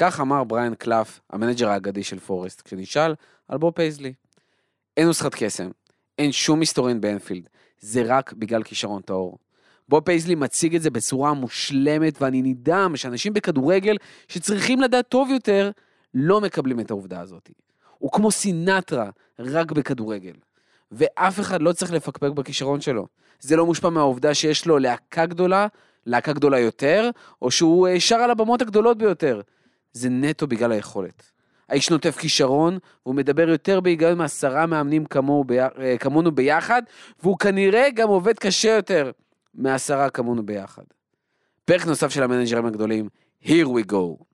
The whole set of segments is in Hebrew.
כך אמר בריאן קלף, המנג'ר האגדי של פורסט, כשנשאל על בוב פייזלי. אין נוסחת קסם, אין שום מסתורין באנפילד, זה רק בגלל כישרון טהור. בוב פייזלי מציג את זה בצורה מושלמת, ואני נדהם שאנשים בכדורגל שצריכים לדעת טוב יותר, לא מקבלים את העובדה הזאת. הוא כמו סינטרה, רק בכדורגל. ואף אחד לא צריך לפקפק בכישרון שלו. זה לא מושפע מהעובדה שיש לו להקה גדולה, להקה גדולה יותר, או שהוא אה, שר על הבמות הגדולות ביותר. זה נטו בגלל היכולת. האיש נוטף כישרון, והוא מדבר יותר בהיגיון מעשרה מאמנים כמוהו, אה, כמונו ביחד, והוא כנראה גם עובד קשה יותר מעשרה כמונו ביחד. פרק נוסף של המנג'רים הגדולים, Here we go.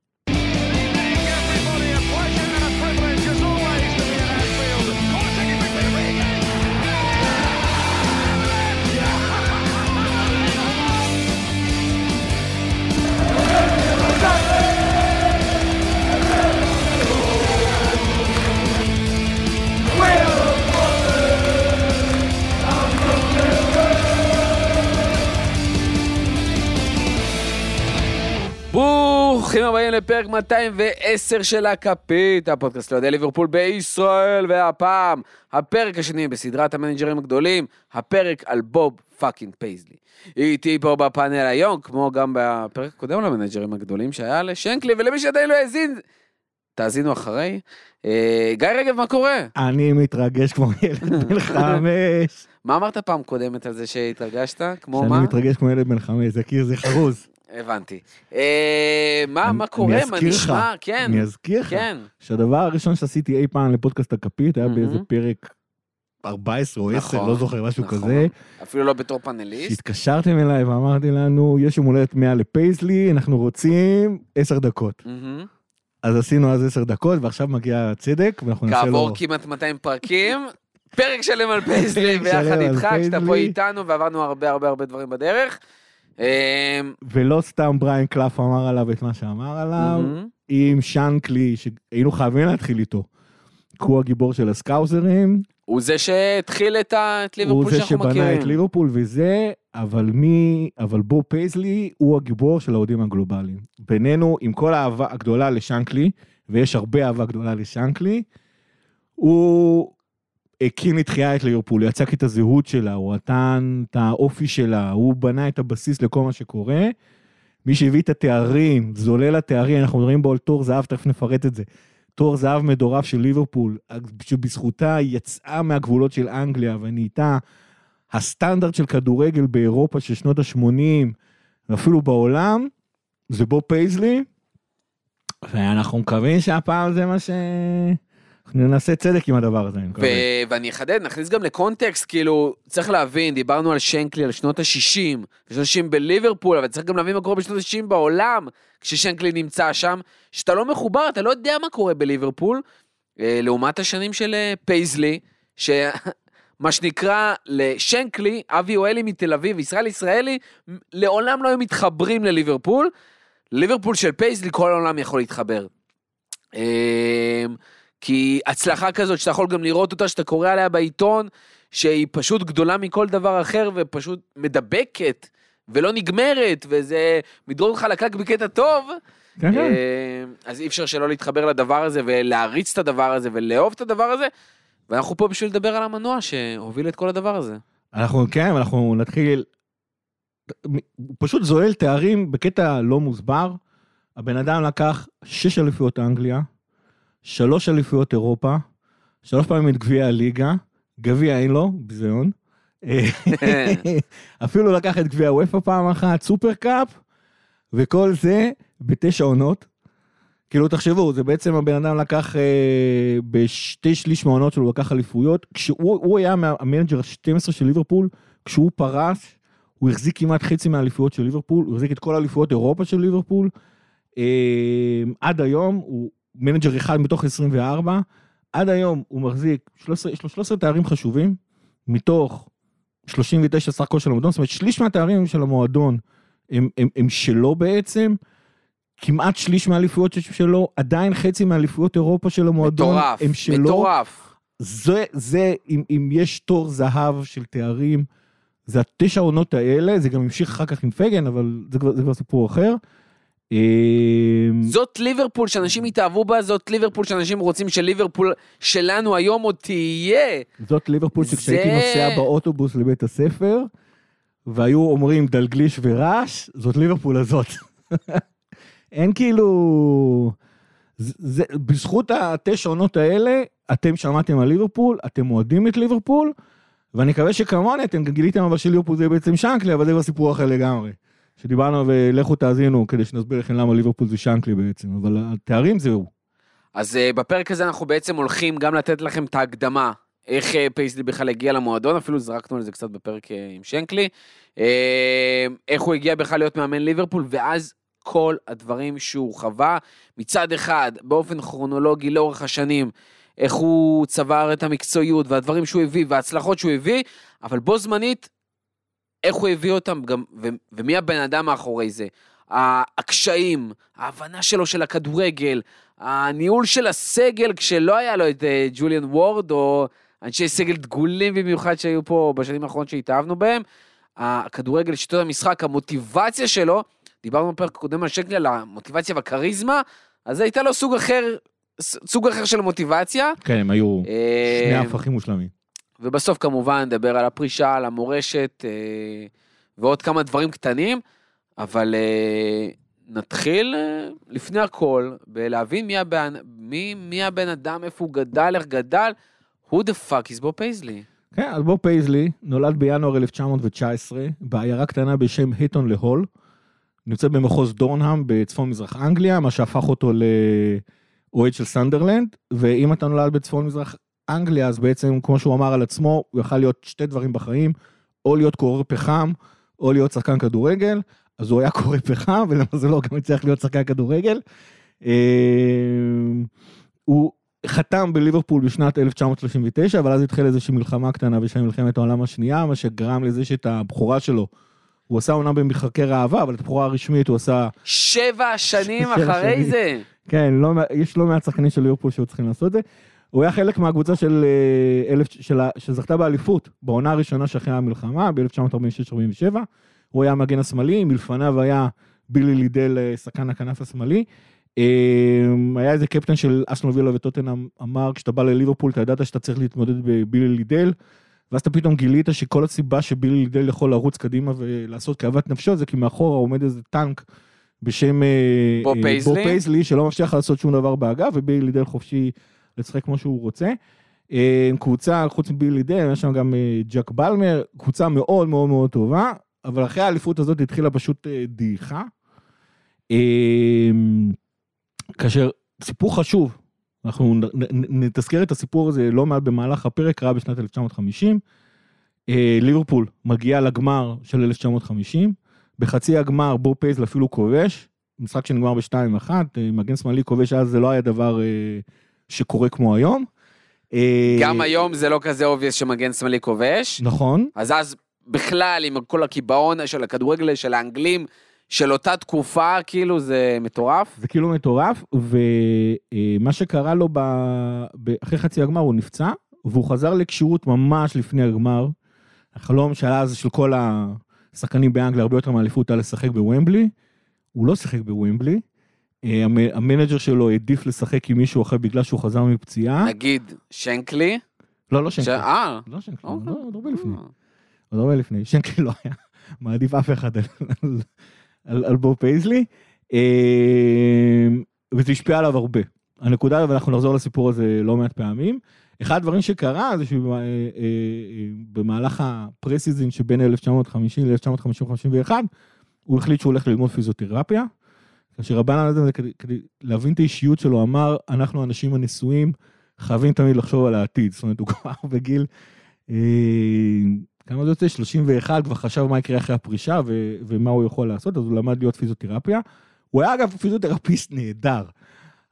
ברוכים הבאים לפרק 210 של הכפית, הפודקאסט לאוהדי ליברפול בישראל, והפעם, הפרק השני בסדרת המנג'רים הגדולים, הפרק על בוב fucking פייזלי. איתי פה בפאנל היום, כמו גם בפרק הקודם על המנג'רים הגדולים שהיה לשנקלי, ולמי שעדיין לא האזין, תאזינו אחרי. אה, גיא רגב, מה קורה? אני מתרגש כמו ילד בן חמש. מה אמרת פעם קודמת על זה שהתרגשת? כמו מה? שאני מתרגש כמו ילד בן חמש, זה כאילו זה חרוז. הבנתי. אה, מה, מה קורה, מה נשמע? כן. אני אזכיר לך, כן. שהדבר הראשון שעשיתי אי פעם לפודקאסט הכפית היה באיזה פרק 14 או 10, נכון, לא זוכר, משהו נכון. כזה. אפילו לא בתור פאנליסט. שהתקשרתם אליי ואמרתי לנו, יש יום הולדת 100 לפייסלי, אנחנו רוצים 10 דקות. מהמם. אז עשינו אז 10 דקות, ועכשיו מגיע הצדק, ואנחנו נעשה לו... כעבור כמעט 200 פרקים, פרק שלם על פייזלי ביחד איתך, כשאתה פה. איתנו ועברנו הרבה הרבה הרבה דברים בדרך. אה, ולא סתם בריאן קלאף אמר עליו את מה שאמר עליו. עם שנקלי, שהיינו חייבים להתחיל איתו. כי הוא הגיבור של הסקאוזרים, הוא זה שהתחיל את ה- את הוא ליברפול זה שאנחנו שבנה מכירים. את ליברפול וזה, אבל מי, אבל בוב פייזלי הוא הגיבור של האוהדים הגלובליים. בינינו, עם כל האהבה הגדולה לשנקלי, ויש הרבה אהבה גדולה לשאנקלי, הוא הקים לתחייה את ליברפול, יצק את הזהות שלה, הוא נתן את האופי שלה, הוא בנה את הבסיס לכל מה שקורה. מי שהביא את התארים, זולל התארים, אנחנו מדברים בו על תור זהב, תכף נפרט את זה. תור זהב מדורף של ליברפול, שבזכותה יצאה מהגבולות של אנגליה ונהייתה הסטנדרט של כדורגל באירופה של שנות ה-80, ואפילו בעולם, זה בוב פייזלי, ואנחנו מקווים שהפעם זה מה ש... אנחנו נעשה צדק עם הדבר הזה, אני. ו- ואני אחדד, נכניס גם לקונטקסט, כאילו, צריך להבין, דיברנו על שנקלי, על שנות ה-60, שנות ה-60 בליברפול, אבל צריך גם להבין מה קורה בשנות ה-60 בעולם, כששנקלי נמצא שם, שאתה לא מחובר, אתה לא יודע מה קורה בליברפול, אה, לעומת השנים של אה, פייזלי, שמה שנקרא לשנקלי, אבי יואלי מתל אביב, ישראל ישראלי, לעולם לא היו מתחברים לליברפול, ליברפול של פייזלי, כל העולם יכול להתחבר. כי הצלחה כזאת שאתה יכול גם לראות אותה, שאתה קורא עליה בעיתון, שהיא פשוט גדולה מכל דבר אחר ופשוט מדבקת ולא נגמרת, וזה מדרון חלקלק בקטע טוב, כן, כן. אה, אז אי אפשר שלא להתחבר לדבר הזה ולהריץ את הדבר הזה ולאהוב את הדבר הזה, ואנחנו פה בשביל לדבר על המנוע שהוביל את כל הדבר הזה. אנחנו, כן, אנחנו נתחיל... הוא פשוט זוהל תארים בקטע לא מוסבר. הבן אדם לקח שש אליפויות אנגליה, שלוש אליפויות אירופה, שלוש פעמים את גביע הליגה, גביע אין לו, ביזיון. אפילו לקח את גביע הוופא פעם אחת, סופר קאפ, וכל זה בתשע עונות. כאילו תחשבו, זה בעצם הבן אדם לקח אה, בשתי שליש מהעונות שלו, לקח אליפויות, כשהוא הוא היה המנג'ר ה-12 של ליברפול, כשהוא פרש, הוא החזיק כמעט חצי מהאליפויות של ליברפול, הוא החזיק את כל אליפויות אירופה של ליברפול. אה, עד היום הוא מנג'ר אחד מתוך 24, עד היום הוא מחזיק 13, יש לו 13 תארים חשובים, מתוך 39 סך הכל של המועדון, זאת אומרת שליש מהתארים של המועדון הם, הם, הם שלו בעצם, כמעט שליש מהאליפויות שלו, עדיין חצי מהאליפויות אירופה של המועדון מטורף, הם שלו. מטורף. זה, זה, אם, אם יש תור זהב של תארים, זה התשע עונות האלה, זה גם המשיך אחר כך עם פגן, אבל זה כבר, זה כבר סיפור אחר. אה, זאת ליברפול שאנשים התאהבו בה, זאת ליברפול שאנשים רוצים שליברפול שלנו היום עוד תהיה. זאת ליברפול שכשהייתי זה- נוסע באוטובוס לבית הספר, והיו אומרים דלגליש ורעש, זאת ליברפול הזאת. אין כאילו... זה, זה, בזכות התשע עונות האלה, אתם שמעתם על ליברפול, אתם אוהדים את ליברפול, ואני מקווה שכמוני אתם גיליתם אבל שליברפול זה בעצם שנקלי, אבל זה כבר סיפור אחר לגמרי. שדיברנו ולכו תאזינו כדי שנסביר לכם למה ליברפול זה שנקלי בעצם, אבל התארים זהו. אז uh, בפרק הזה אנחנו בעצם הולכים גם לתת לכם את ההקדמה, איך uh, פייסלי בכלל הגיע למועדון, אפילו זרקנו על זה קצת בפרק uh, עם שנקלי, איך הוא הגיע בכלל להיות מאמן ליברפול, ואז כל הדברים שהוא חווה, מצד אחד, באופן כרונולוגי לאורך השנים, איך הוא צבר את המקצועיות והדברים שהוא הביא וההצלחות שהוא הביא, אבל בו זמנית, איך הוא הביא אותם גם, ו- ומי הבן אדם מאחורי זה. הקשיים, ההבנה שלו של הכדורגל, הניהול של הסגל כשלא היה לו את אה, ג'וליאן וורד או אנשי סגל דגולים במיוחד שהיו פה בשנים האחרונות שהתאהבנו בהם. הכדורגל, שיטות המשחק, המוטיבציה שלו, דיברנו בפרק הקודם על שקלי על המוטיבציה והכריזמה, אז הייתה לו סוג אחר, סוג אחר של מוטיבציה. כן, הם היו אה, שני הפכים מושלמים. ובסוף כמובן נדבר על הפרישה, על המורשת אה, ועוד כמה דברים קטנים, אבל אה, נתחיל אה, לפני הכל בלהבין מי הבן, מי, מי הבן אדם, איפה הוא גדל, איך גדל, who the fuck is בוב פייזלי. כן, אז בוב פייזלי נולד בינואר 1919 בעיירה קטנה בשם הטון לה הול. נמצאת במחוז דורהאם בצפון מזרח אנגליה, מה שהפך אותו לאוהד של סנדרלנד, ואם אתה נולד בצפון מזרח אנגליה, אז בעצם, כמו שהוא אמר על עצמו, הוא יכל להיות שתי דברים בחיים, או להיות קורא פחם, או להיות שחקן כדורגל, אז הוא היה קורא פחם, ולמזלו גם הצליח להיות שחקן כדורגל. אה, הוא חתם בליברפול בשנת 1939, אבל אז התחילה איזושהי מלחמה קטנה בשם מלחמת העולם השנייה, מה שגרם לזה שאת הבכורה שלו, הוא עשה אומנם במשחקי ראווה, אבל את הבכורה הרשמית הוא עשה, שבע שנים שבע אחרי שנים. זה. כן, לא, יש לא מעט שחקנים של ליברפול שהיו צריכים לעשות את זה. הוא היה חלק מהקבוצה של, אה, אלף, של, שזכתה באליפות בעונה הראשונה שאחרי המלחמה, ב-1946-47. הוא היה המגן השמאלי, מלפניו היה בילי לידל, אה, שחקן הכנף השמאלי. אה, היה איזה קפטן של אסטון וילה וטוטנאם אמר, כשאתה בא לליברפול, אתה ידעת שאתה צריך להתמודד בבילי לידל, ואז אתה פתאום גילית שכל הסיבה שבילי לידל יכול לרוץ קדימה ולעשות כאוות נפשו, זה כי מאחורה עומד איזה טנק בשם בוב פייזלי. בוב פייזלי, שלא מבטיח לעשות שום דבר באגף, ובילי לידל חופשי לשחק כמו שהוא רוצה. אה, קבוצה, חוץ מבילי לידל, יש שם גם אה, ג'ק באלמר, קבוצה מאוד מאוד מאוד טובה, אבל אחרי האליפות הזאת התחילה פשוט אה, דעיכה. כאשר, סיפור חשוב, אנחנו נתזכר את הסיפור הזה לא מעט במהלך הפרק, קרה בשנת 1950. אה, ליברפול מגיעה לגמר של 1950, בחצי הגמר בוב פייזלי אפילו כובש, משחק שנגמר ב-2-1, אה, מגן שמאלי כובש אז זה לא היה דבר אה, שקורה כמו היום. אה, גם היום זה לא כזה obvious שמגן שמאלי כובש, נכון, אז אז בכלל עם כל הקיבעון של הכדורגל של האנגלים של אותה תקופה, כאילו זה מטורף. זה כאילו מטורף, ומה שקרה לו ב... ב- אחרי חצי הגמר הוא נפצע, והוא חזר לכשירות ממש לפני הגמר. החלום שהיה אז של כל השחקנים באנגליה הרבה יותר מאליפות היה לשחק בוומבלי. הוא לא שיחק בוומבלי. אה, המ- המנג'ר שלו העדיף לשחק עם מישהו אחר בגלל שהוא חזר מפציעה. נגיד שנקלי. לא, לא שנקלי. אה, לא שנקלי, אוקיי. לא, עוד הרבה לפני. עוד הרבה לפני. שנקלי לא היה מעדיף אף אחד על, בוב פייזלי. אה, וזה השפיע עליו הרבה. הנקודה, ואנחנו נחזור לסיפור הזה לא מעט פעמים. אחד הדברים שקרה זה שבמהלך הפרסיזין שבין 1950 ל-1950-51, הוא החליט שהוא הולך ללמוד פיזיותרפיה. כאשר אדם הזה, כדי, כדי להבין את האישיות שלו, אמר, אנחנו האנשים הנשואים חייבים תמיד לחשוב על העתיד. זאת אומרת, הוא כבר בגיל, אה, כמה זה יוצא? 31, כבר חשב מה יקרה אחרי הפרישה ו, ומה הוא יכול לעשות, אז הוא למד להיות פיזיותרפיה. הוא היה אגב פיזיותרפיסט נהדר.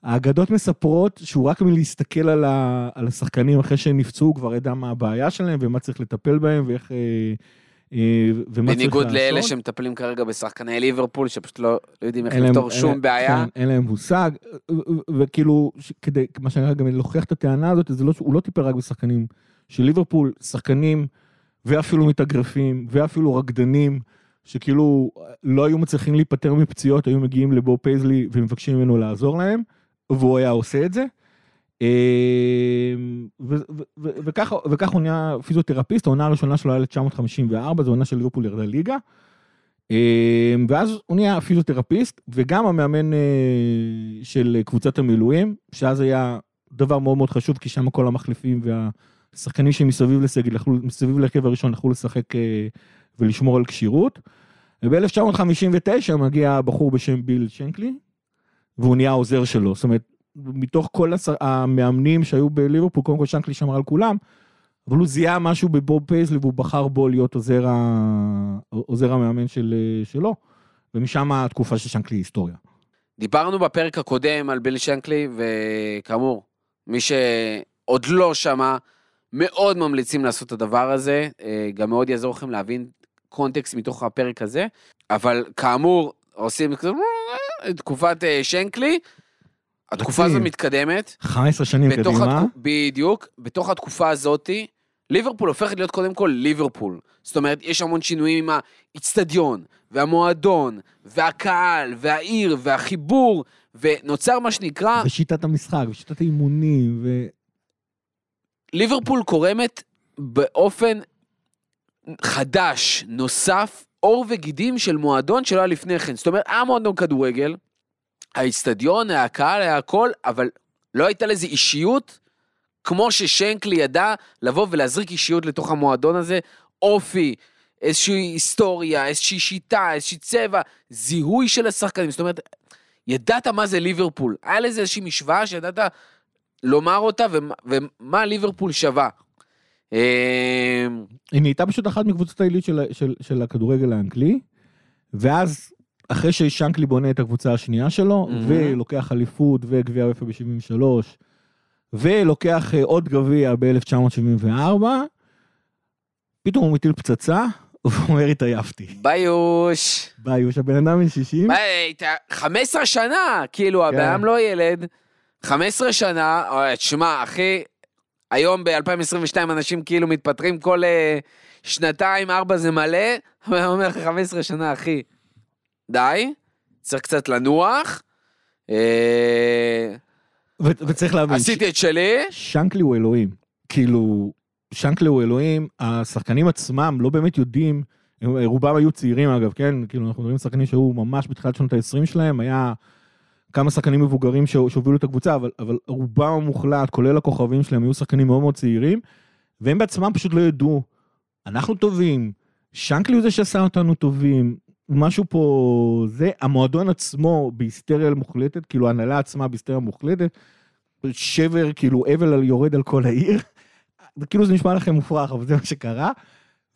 האגדות מספרות שהוא רק מלהסתכל על, ה, על השחקנים אחרי שהם נפצעו, הוא כבר ידע מה הבעיה שלהם ומה צריך לטפל בהם ואיך... אה, בניגוד לעשות. לאלה שמטפלים כרגע בשחקני ליברפול, שפשוט לא לא יודעים איך לפתור שום בעיה. כן, אין להם מושג, ו- ו- וכאילו, כדי, מה שאני גם להוכיח את הטענה הזאת, זה לא, הוא לא טיפל רק בשחקנים של ליברפול, שחקנים ואפילו מתאגרפים, ואפילו רקדנים, שכאילו לא היו מצליחים להיפטר מפציעות, היו מגיעים לבוב פייזלי ומבקשים ממנו לעזור להם, והוא היה עושה את זה. ו- ו- ו- וככה וככה הוא נהיה פיזיותרפיסט, העונה הראשונה שלו היה 1954, זו עונה של ליברפול ירדה ליגה. אה, ואז הוא נהיה פיזיותרפיסט, וגם המאמן אה, של קבוצת המילואים, שאז היה דבר מאוד מאוד חשוב, כי שם כל המחליפים והשחקנים שמסביב לסגל, מסביב להרכב הראשון יכלו לשחק אה, ולשמור על כשירות. וב-1959 מגיע בחור בשם ביל שנקלי, והוא נהיה העוזר שלו. זאת אומרת, מתוך כל הס... המאמנים שהיו בליברפול, קודם כל שנקלי שמר על כולם, אבל הוא זיהה משהו בבוב פייזלי והוא בחר בו להיות עוזר, ה... עוזר המאמן של... שלו, ומשם התקופה של שנקלי היסטוריה. דיברנו בפרק הקודם על ביל שנקלי, וכאמור, מי שעוד לא שמע, מאוד ממליצים לעשות את הדבר הזה, אה, גם מאוד יעזור לכם להבין קונטקסט מתוך הפרק הזה, אבל כאמור, עושים תקופת אה, שנקלי, התקופה רציב. הזאת מתקדמת, 15 שנים בתוך קדימה, התקו... בדיוק, בתוך התקופה הזאתי, ליברפול הופכת להיות קודם כל ליברפול. זאת אומרת, יש המון שינויים עם האיצטדיון, והמועדון, והקהל, והעיר, והחיבור, ונוצר מה שנקרא, ושיטת המשחק, ושיטת האימונים, ו... ליברפול קורמת באופן חדש, נוסף, עור וגידים של מועדון שלא היה לפני כן. זאת אומרת, היה מועדון כדורגל, האיצטדיון, הקהל, היה הכל, אבל לא הייתה לזה אישיות, כמו ששנקלי ידע לבוא ולהזריק אישיות לתוך המועדון הזה, אופי, איזושהי היסטוריה, איזושהי שיטה, איזושהי צבע, זיהוי של השחקנים. זאת אומרת, ידעת מה זה ליברפול. היה לזה איזושהי משוואה שידעת לומר אותה ומה, ומה ליברפול שווה. אה, היא נהייתה פשוט אחת מקבוצות העילית של, של, של הכדורגל האנגלי, ואז אחרי ששנקלי בונה את הקבוצה השנייה שלו, מהמם. ולוקח אליפות וגביע אופ"א ב-73, ולוקח אה, עוד גביע ב-1974, פתאום הוא מטיל פצצה, והוא אומר התעייפתי. ביוש. ביוש, הבן אדם בן 60, מה, היית 15 שנה, כאילו, הבן כן. אדם לא ילד. 15 שנה, תשמע, אחי, היום ב-2022 אנשים כאילו מתפטרים כל אה, שנתיים, ארבע זה מלא, אבל אני אומר לך 15 שנה, אחי. די, צריך קצת לנוח. אה, ו- וצריך להבין, עשיתי את שלי. שנקלי הוא אלוהים. כאילו, שנקלי הוא אלוהים, השחקנים עצמם לא באמת יודעים, רובם היו צעירים אגב, כן? כאילו, אנחנו מדברים על שחקנים שהיו ממש בתחילת שנות ה-20 שלהם, היה כמה שחקנים מבוגרים שהו- שהובילו את הקבוצה, אבל, אבל רובם המוחלט, כולל הכוכבים שלהם, היו שחקנים מאוד מאוד צעירים, והם בעצמם פשוט לא ידעו, אנחנו טובים, שנקלי הוא זה שעשה אותנו טובים, משהו פה, זה, המועדון עצמו בהיסטריה מוחלטת, כאילו ההנהלה עצמה בהיסטריה מוחלטת, שבר, כאילו אבל על- יורד על כל העיר. כאילו זה נשמע לכם מופרך, אבל זה מה שקרה.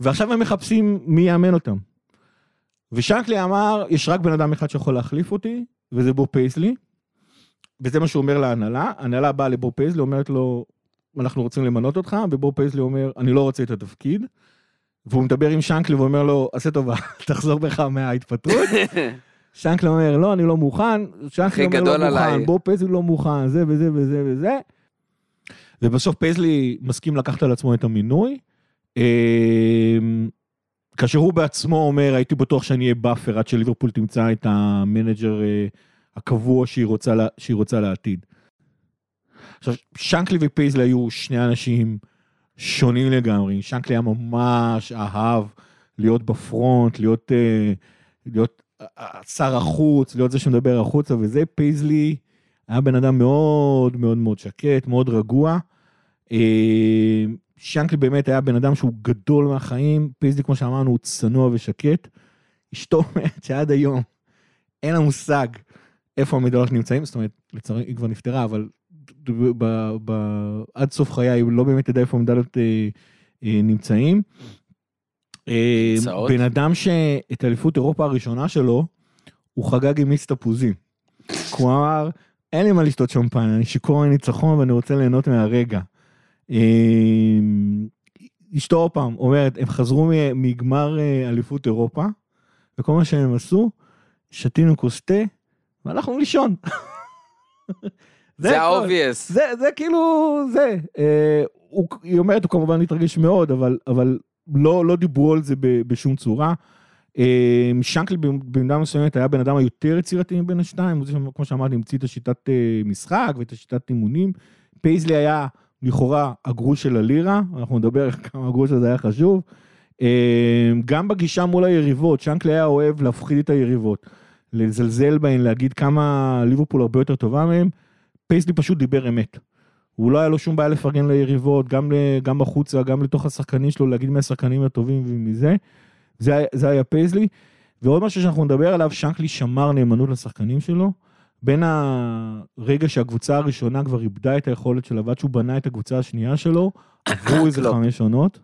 ועכשיו הם מחפשים מי יאמן אותם. ושנקלי אמר, יש רק בן אדם אחד שיכול להחליף אותי, וזה בוב פייזלי. וזה מה שהוא אומר להנהלה. ההנהלה באה לבוב פייזלי, אומרת לו, אנחנו רוצים למנות אותך, ובוב פייזלי אומר, אני לא רוצה את התפקיד. והוא מדבר עם שנקלי ואומר לו, עשה טובה, תחזור בך מההתפטרות. שנקלי אומר, לא, אני לא מוכן. שנקלי אומר, לא מוכן, עליי. בוב פייזלי לא מוכן, זה וזה וזה וזה. ובסוף פייזלי מסכים לקחת על עצמו את המינוי. אמ, כאשר הוא בעצמו אומר, הייתי בטוח שאני אהיה buffer עד שליברפול תמצא את המנג'ר אה, הקבוע שהיא רוצה, לה- שהיא רוצה לעתיד. עכשיו, שנקלי ופייזלי היו שני אנשים שונים לגמרי. שנקלי היה ממש אהב להיות ב front, להיות, אה, להיות אה, שר החוץ, להיות זה שמדבר החוצה וזה. פייסלי היה בן אדם מאוד מאוד מאוד שקט, מאוד רגוע. אה, שנקלי באמת היה בן אדם שהוא גדול מהחיים, פייסלי כמו שאמרנו הוא צנוע ושקט. אשתו אומרת שעד היום אין לה מושג איפה המדליות נמצאים, זאת אומרת, לצערי היא כבר נפטרה, אבל ב, ב, עד סוף חיי היא לא באמת ידעה איפה המדליות אה, אה, נמצאים. אה, נמצאות. בן אדם שאת אליפות אירופה הראשונה שלו, הוא חגג עם מיץ תפוזים. הוא אמר, אין לי מה לשתות שמפן, אני שיכור מניצחון ואני רוצה ליהנות מהרגע. אה, אשתו עוד פעם אומרת, הם חזרו מגמר אה, אליפות אירופה, וכל מה שהם עשו, שתינו כוס תה, והלכנו לישון. זה. ה-obvious. זה, זה כאילו, זה. אה, הוא, היא אומרת, הוא כמובן התרגש מאוד, אבל, אבל לא, לא דיברו על זה ב, בשום צורה. אה, שנקלי במידה מסוימת היה בן אדם היותר יצירתי מבין השתיים, הוא זה שכמו שאמרתי המציא את השיטת אה, משחק ואת השיטת אימונים. פייזלי היה לכאורה הגרוש של הלירה, אנחנו נדבר כמה הגרוש הזה היה חשוב. אה, גם בגישה מול היריבות, שנקלי היה אוהב להפחיד את היריבות, לזלזל בהן, להגיד כמה ליברפול הרבה יותר טובה מהם. פייזלי פשוט דיבר אמת. הוא לא היה לו שום בעיה לפרגן ליריבות, גם, גם בחוצה, גם לתוך השחקנים שלו, להגיד מי השחקנים הטובים ומזה. זה, זה היה פייזלי. ועוד משהו שאנחנו נדבר עליו, שנקלי שמר נאמנות לשחקנים שלו. בין הרגע שהקבוצה הראשונה כבר איבדה את היכולת שלה ועד שהוא בנה את הקבוצה השנייה שלו, עברו איזה חמש עונות.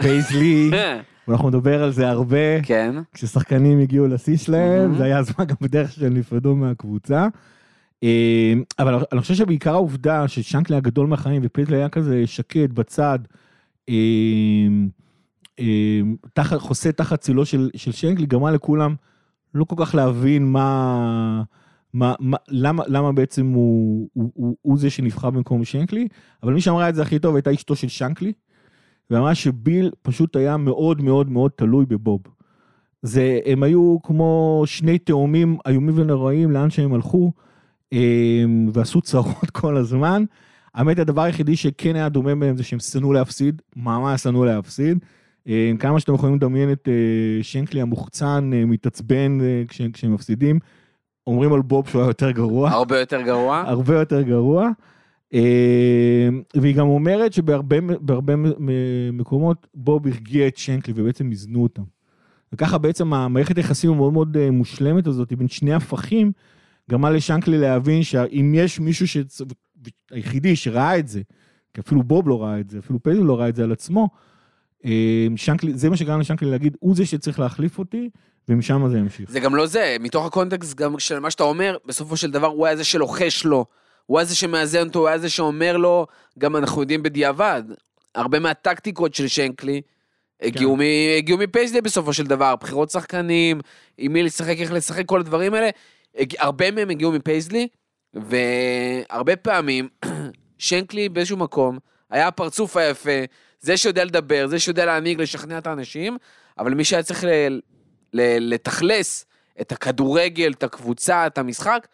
פייזלי, ואנחנו נדבר על זה הרבה, כן. כששחקנים הגיעו לשיא שלהם, זה היה הזמן גם בדרך שהם נפרדו מהקבוצה. אה, אבל אני חושב שבעיקר העובדה ששנקלי הגדול מהחיים ופייזלי היה כזה שקט בצד, אה, תחת, חוסה תחת צילו של, של שנקלי, גרמה לכולם לא כל כך להבין מה, מה, מה, למה, למה בעצם הוא, הוא, הוא, הוא זה שנבחר במקום שנקלי, אבל מי שאמרה את זה הכי טוב הייתה אשתו של שנקלי, ואמרה שביל פשוט היה מאוד מאוד מאוד תלוי בבוב. זה, הם היו כמו שני תאומים איומים ונוראים לאן שהם הלכו, אמ, ועשו צרות כל הזמן. האמת, הדבר היחידי שכן היה דומה בהם זה שהם שנאו להפסיד, ממש שנאו להפסיד. אמ, כמה שאתם יכולים לדמיין את אה, שנקלי המוחצן, אה, מתעצבן אה, כשהם מפסידים, אומרים על בוב שהוא היה יותר גרוע. הרבה יותר גרוע. הרבה יותר גרוע. אמ, והיא גם אומרת שבהרבה מקומות בוב הרגיע את שנקלי ובעצם איזנו אותם. וככה בעצם המערכת היחסים המאוד מאוד מושלמת הזאת בין שני הפכים, גרמה לשנקלי להבין שאם יש מישהו ש... היחידי שראה את זה, כי אפילו בוב לא ראה את זה, אפילו פייזלי לא ראה את זה על עצמו, אה, שנקלי, זה מה שגרם לשנקלי להגיד, הוא זה שצריך להחליף אותי, ומשם זה ימשיך. זה גם לא זה, מתוך הקונטקסט גם של מה שאתה אומר, בסופו של דבר הוא היה זה שלוחש לו, הוא היה זה שמאזן אותו, הוא היה זה שאומר לו, גם אנחנו יודעים בדיעבד, הרבה מהטקטיקות של שנקלי, הגיעו, כן. מ, הגיעו מפייסלי בסופו של דבר, בחירות שחקנים, עם מי לשחק, איך לשחק, כל הדברים האלה, הרבה מהם הגיעו מפייסלי, והרבה פעמים שנקלי באיזשהו מקום היה הפרצוף היפה, זה שיודע לדבר, זה שיודע להנהיג, לשכנע את האנשים, אבל מי שהיה צריך ל- ל- לתכלס את הכדורגל, את הקבוצה, את המשחק,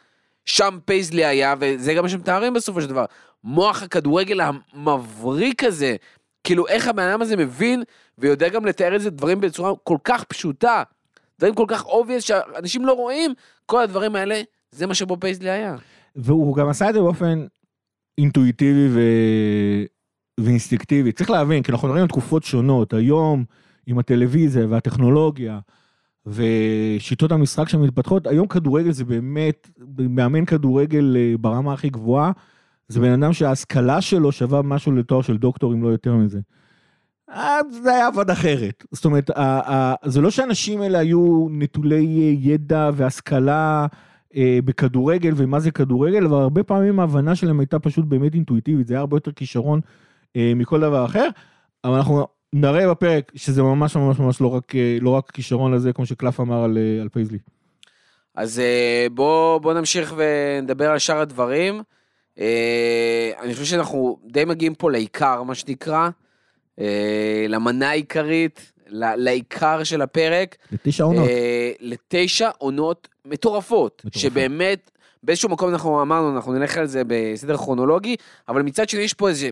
שם פייזלי היה, וזה גם מה שמתארים בסופו של דבר. מוח הכדורגל המבריק הזה, כאילו איך הבן אדם הזה מבין ויודע גם לתאר את זה דברים בצורה כל כך פשוטה, דברים כל כך obvious שאנשים לא רואים, כל הדברים האלה, זה מה שבוב פייזלי היה. והוא גם עשה את זה באופן אינטואיטיבי ו... ואינסטינקטיבי. צריך להבין, כי אנחנו על תקופות שונות, היום עם הטלוויזיה והטכנולוגיה ושיטות המשחק שמתפתחות, היום כדורגל זה באמת, מאמן כדורגל אה, ברמה הכי גבוהה, זה בן אדם שההשכלה שלו שווה משהו לתואר של דוקטור, אם לא יותר מזה. זה היה עבד אחרת. זאת אומרת, זה לא שהאנשים האלה היו נטולי ידע והשכלה אה, בכדורגל ומה זה כדורגל, אבל הרבה פעמים ההבנה שלהם הייתה פשוט באמת אינטואיטיבית, זה היה הרבה יותר כישרון אה, מכל דבר אחר, אבל אנחנו נראה בפרק שזה ממש ממש ממש לא רק, אה, לא רק כישרון לזה, כמו שקלאף אמר על, על פייזלי. אז בוא, בוא נמשיך ונדבר על שאר הדברים. אני חושב שאנחנו די מגיעים פה לעיקר, מה שנקרא. אה, למנה העיקרית, לעיקר של הפרק. לתשע עונות. אה, לתשע עונות מטורפות, מטורפות. שבאמת, באיזשהו מקום אנחנו אמרנו, אנחנו נלך על זה בסדר כרונולוגי, אבל מצד שני יש פה איזה...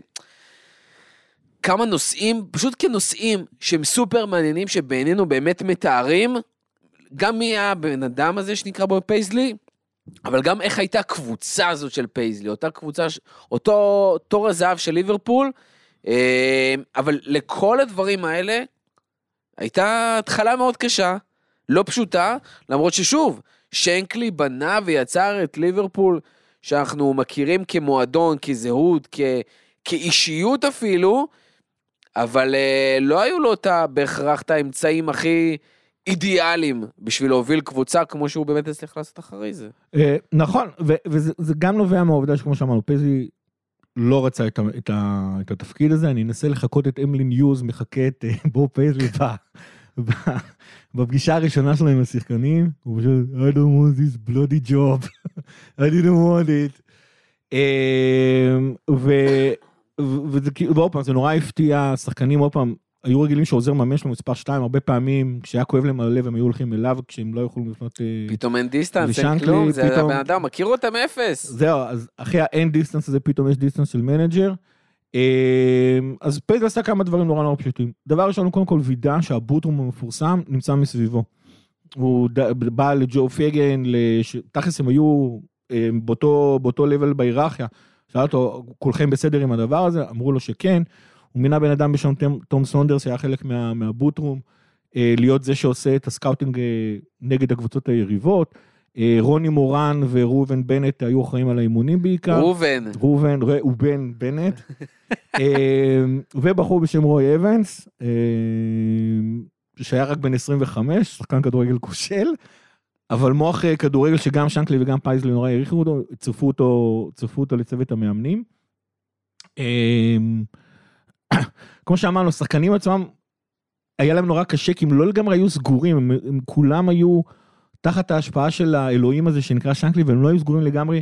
כמה נושאים, פשוט כנושאים שהם סופר מעניינים, שבעינינו באמת מתארים, גם מי הבן אדם הזה שנקרא בוב פייזלי, אבל גם איך הייתה הקבוצה הזאת של פייזלי, אותה קבוצה, אותו תור הזהב של ליברפול, אבל לכל הדברים האלה הייתה התחלה מאוד קשה, לא פשוטה, למרות ששוב, שנקלי בנה ויצר את ליברפול שאנחנו מכירים כמועדון, כזהות, כ... כאישיות אפילו, אבל אה, לא היו לו אותה בהכרח את האמצעים הכי אידיאליים בשביל להוביל קבוצה כמו שהוא באמת הצליח לעשות אחרי זה. אה, נכון, וזה גם נובע מהעובדה שכמו שאמרנו, פייזלי לא רצה את, ה, את, ה, את התפקיד הזה, אני אנסה לחקות את אמלין יוז, מחקה את אה, בוב פייזלי בפגישה הראשונה שלו עם השחקנים, הוא פשוט, I don't want this bloody job, I didn't want it. אמ, ועוד פעם, זה נורא הפתיע, שחקנים עוד פעם, היו רגילים שעוזר מאמן שלו מספר 2, הרבה פעמים כשהיה כואב להם הלב הם היו הולכים אליו כשהם לא יכולים לפנות... אה, פתאום אין distance, אין כלום, זה פתאום- הבן אדם, מכיר אותם אפס. זהו, אז אחרי האין distance הזה פתאום יש distance של מנג'ר. אה, אז פייזלי עשה כמה דברים נורא נורא פשוטים. דבר ראשון, הוא קודם כל וידא שה boot room המפורסם נמצא מסביבו. הוא ד- בא לג'ו פייגן, לש... תכלס הם היו אה, באותו, באותו level בהיררכיה. שאל אותו, כולכם בסדר עם הדבר הזה? אמרו לו שכן. הוא מינה בן אדם בשם טום סונדרס, שהיה חלק מה, מה boot room, אה, להיות זה שעושה את ה scouting אה, נגד הקבוצות היריבות. אה, רוני מורן וראובן בנט היו אחראים על האימונים בעיקר. ראובן, ראובן, ראובן בנט. ובחור בשם רוי אבנס, שהיה רק בן 25, שחקן כדורגל כושל, אבל מוח כדורגל שגם שנקלי וגם פייזלי נורא העריכו אותו, צירפו אותו, צירפו אותו לצוות המאמנים. כמו שאמרנו, שחקנים עצמם, היה להם נורא קשה, כי הם לא לגמרי היו סגורים, הם, הם כולם היו תחת ההשפעה של האלוהים הזה שנקרא שנקלי, והם לא היו סגורים לגמרי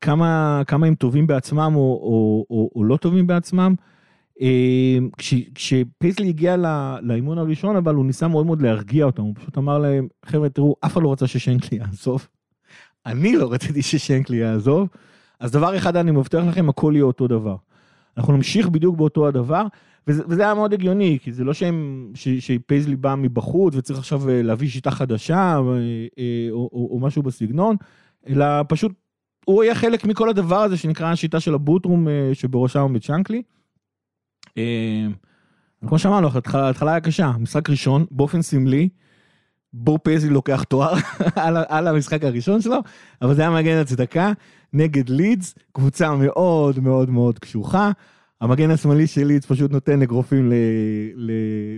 כמה, כמה הם טובים בעצמם או, או, או, או לא טובים בעצמם. אה, כש, כשפייסלי הגיע לאימון הראשון, אבל הוא ניסה מאוד מאוד להרגיע אותם, הוא פשוט אמר להם, חבר'ה, תראו, אף אחד לא רצה ששנקלי יעזוב. אני לא רציתי ששנקלי יעזוב, אז דבר אחד אני מבטיח לכם, הכל יהיה אותו דבר. אנחנו נמשיך בדיוק באותו הדבר, וזה, וזה היה מאוד הגיוני, כי זה לא שהם, ש, שפייזלי בא מבחוץ וצריך עכשיו אה, להביא שיטה חדשה או, אה, או, או, או משהו בסגנון, אלא פשוט הוא היה חלק מכל הדבר הזה שנקרא השיטה של ה boot room אה, שבראשה עומד שנקלי. אה, כמו שאמרנו, ההתחלה היה קשה, משחק ראשון, באופן סמלי, בוב פייזלי לוקח תואר על, על המשחק הראשון שלו, אבל זה היה מגן הצדקה נגד לידס, קבוצה מאוד מאוד מאוד קשוחה. המגן השמאלי של לידס פשוט נותן אגרופים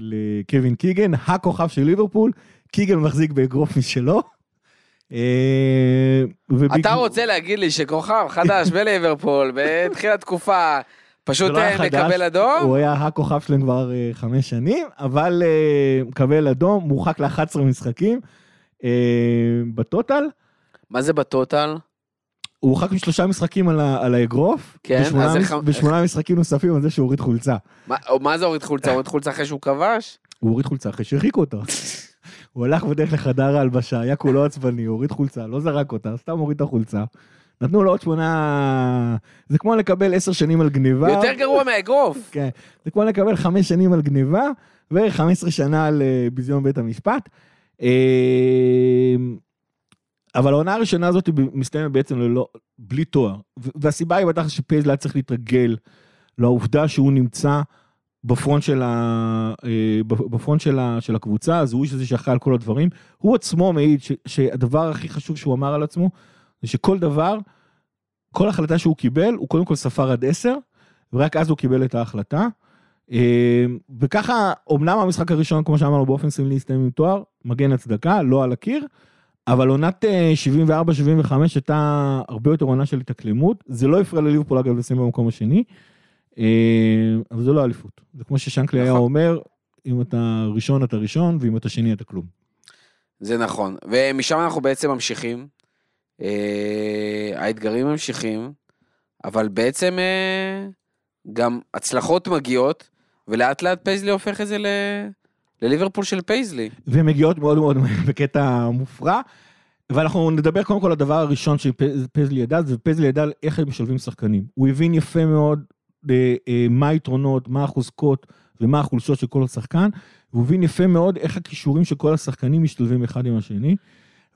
לקווין קיגן, הכוכב של ליברפול, קיגן מחזיק באגרוף משלו. אה, ובגלל- אתה רוצה להגיד לי שכוכב חדש בליברפול בתחילת תקופה פשוט לא אה, מקבל אדום? הוא היה הכוכב שלהם כבר אה, חמש שנים, אבל אה, מקבל אדום, מורחק ל-11 משחקים בטוטל. מה זה בטוטל? הוא הורחק משלושה משחקים על, ה- על האגרוף, כן, מש- איך- ושמונה משחקים נוספים על זה שהוא הוריד חולצה. מה- מה זה הוריד חולצה? הוריד חולצה אחרי שהוא כבש? הוא הוריד חולצה אחרי שהרחיקו אותו. הוא הלך בדרך לחדר ההלבשה, היה כולו עצבני, הוא הוריד חולצה, לא זרק אותה, סתם הוריד את החולצה. נתנו לו עוד שמונה... זה כמו לקבל עשר שנים על גניבה. יותר גרוע מהאגרוף. כן, זה כמו לקבל חמש שנים על גניבה ו-15 שנה על אה, ביזיון בית המשפט. אה, אבל העונה הראשונה הזאת מסתיימת בעצם ללא, בלי תואר. והסיבה היא בטח שפייזל היה צריך להתרגל לעובדה שהוא נמצא בפרונט של, ה, אה, בפרונט של, ה, של הקבוצה, אז הוא איש הזה שאחראי על כל הדברים. הוא עצמו מעיד ש, שהדבר הכי חשוב שהוא אמר על עצמו, זה שכל דבר, כל החלטה שהוא קיבל, הוא קודם כל ספר עד עשר, ורק אז הוא קיבל את ההחלטה. אה, וככה, אמנם המשחק הראשון, כמו שאמרנו, באופן סמלי הסתיים עם תואר, מגן הצדקה, לא על הקיר, אבל עונת אה, 74-75 הייתה הרבה יותר עונה של התאקלמות, זה לא הפריע לליברפול אגב לשים במקום השני, אה, אבל זה לא אליפות. זה כמו ששנקלי היה נכון. אומר, אם אתה ראשון אתה ראשון, ואם אתה שני אתה כלום. זה נכון. ומשם אנחנו בעצם ממשיכים. אה, האתגרים ממשיכים, אבל בעצם אה, גם הצלחות מגיעות, ולאט לאט פייזלי הופך את זה ל... לליברפול של פייזלי. והן מגיעות מאוד מאוד בקטע מופרע. ואנחנו נדבר קודם כל על הדבר הראשון שפייזלי ידע, זה פייזלי ידע איך הם משלבים שחקנים. הוא הבין יפה מאוד אה, אה, מה היתרונות, מה החוזקות ומה החולשות של כל השחקן, והוא הבין יפה מאוד איך הכישורים של כל השחקנים משתלבים אחד עם השני.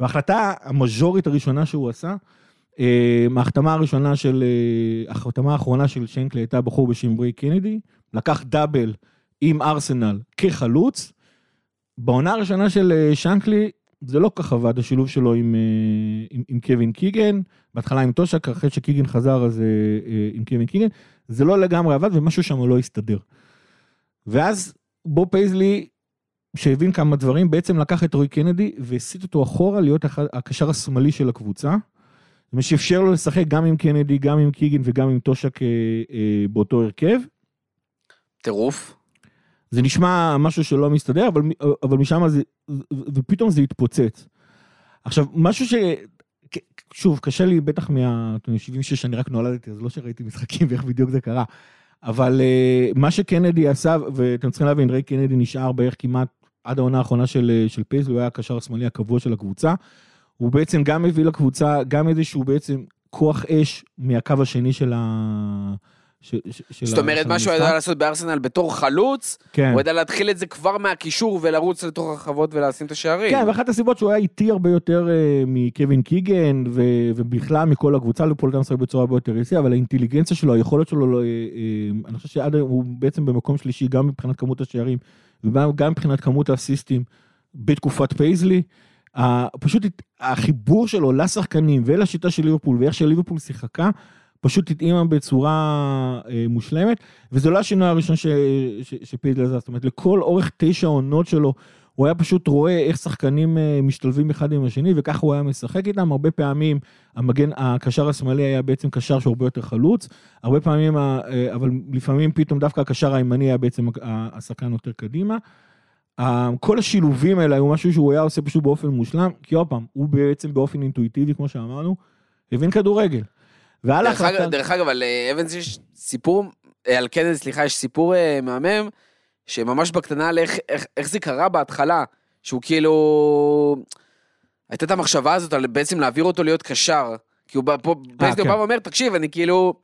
וההחלטה המז'ורית הראשונה שהוא עשה, אה, ההחתמה הראשונה של, אה, ההחתמה האחרונה של שנקלי הייתה בחור בשם ברי קנדי, לקח דאבל עם ארסנל כחלוץ. בעונה הראשונה של אה, שנקלי, זה לא כך עבד, השילוב שלו עם, אה, עם, עם קווין קיגן, בהתחלה עם טושק, אחרי שקיגן חזר אז אה, אה, עם קווין קיגן, זה לא לגמרי עבד ומשהו שם לא הסתדר. ואז בוב פייזלי, שהבין כמה דברים, בעצם לקח את ריי קנדי והסיט אותו אחורה להיות הקשר השמאלי של הקבוצה. מה שאפשר לו לשחק גם עם קנדי, גם עם קיגן וגם עם טושק אה, אה, באותו הרכב. טירוף. זה נשמע משהו שלא מסתדר, אבל, אבל משם זה, ופתאום זה התפוצץ. עכשיו, משהו ש... שוב, קשה לי בטח מה... אתם יודעים, 76 אני רק נולדתי, אז לא שראיתי משחקים ואיך בדיוק זה קרה. אבל אה, מה שקנדי עשה, ואתם צריכים להבין, ריי קנדי נשאר בערך כמעט עד העונה האחרונה של, אה, של פייזלי, הוא היה הקשר השמאלי הקבוע של הקבוצה. הוא בעצם גם הביא לקבוצה, גם איזשהו בעצם כוח אש מהקו השני של ה... של זאת אומרת, מה שהוא ידע לעשות בארסנל בתור חלוץ, כן. הוא ידע להתחיל את זה כבר מהקישור ולרוץ לתוך הרחבות ולשים את השערים. כן, ואחת הסיבות שהוא היה איטי הרבה יותר אה, מקווין קיגן, ו, ובכלל מכל הקבוצה, לפול גם משחק בצורה הרבה יותר איטי, אבל האינטליגנציה שלו, היכולת שלו, לא, אה, אה, אני חושב שעד היום הוא בעצם במקום שלישי, גם מבחינת כמות השערים, וגם מבחינת כמות האסיסטים בתקופת פייזלי. פשוט החיבור שלו לשחקנים ולשיטה של ליברפול, ואיך שליברפול שיחקה, פשוט התאימה בצורה אה, מושלמת, וזה לא השינוי הראשון שפיידל עשה, זאת אומרת, לכל אורך תשע העונות שלו, הוא היה פשוט רואה איך שחקנים אה, משתלבים אחד עם השני, וככה הוא היה משחק איתם. הרבה פעמים המגן, הקשר השמאלי היה בעצם קשר שהוא הרבה יותר חלוץ, הרבה פעמים, אה, אבל לפעמים פתאום דווקא הקשר הימני היה בעצם השחקן יותר קדימה. כל השילובים האלה היו משהו שהוא היה עושה פשוט באופן מושלם, כי עוד פעם, הוא בעצם באופן אינטואיטיבי, כמו שאמרנו, הבין כדורגל. ועל ההחלטה... דרך אגב, על אה, אבנס יש סיפור, על קנד, סליחה, יש סיפור מהמם, שממש בקטנה על איך, איך, איך זה קרה בהתחלה, שהוא כאילו... הייתה את המחשבה הזאת על בעצם להעביר אותו להיות קשר. כי הוא בא פה, בעצם הוא בא ואומר, תקשיב, אני כאילו...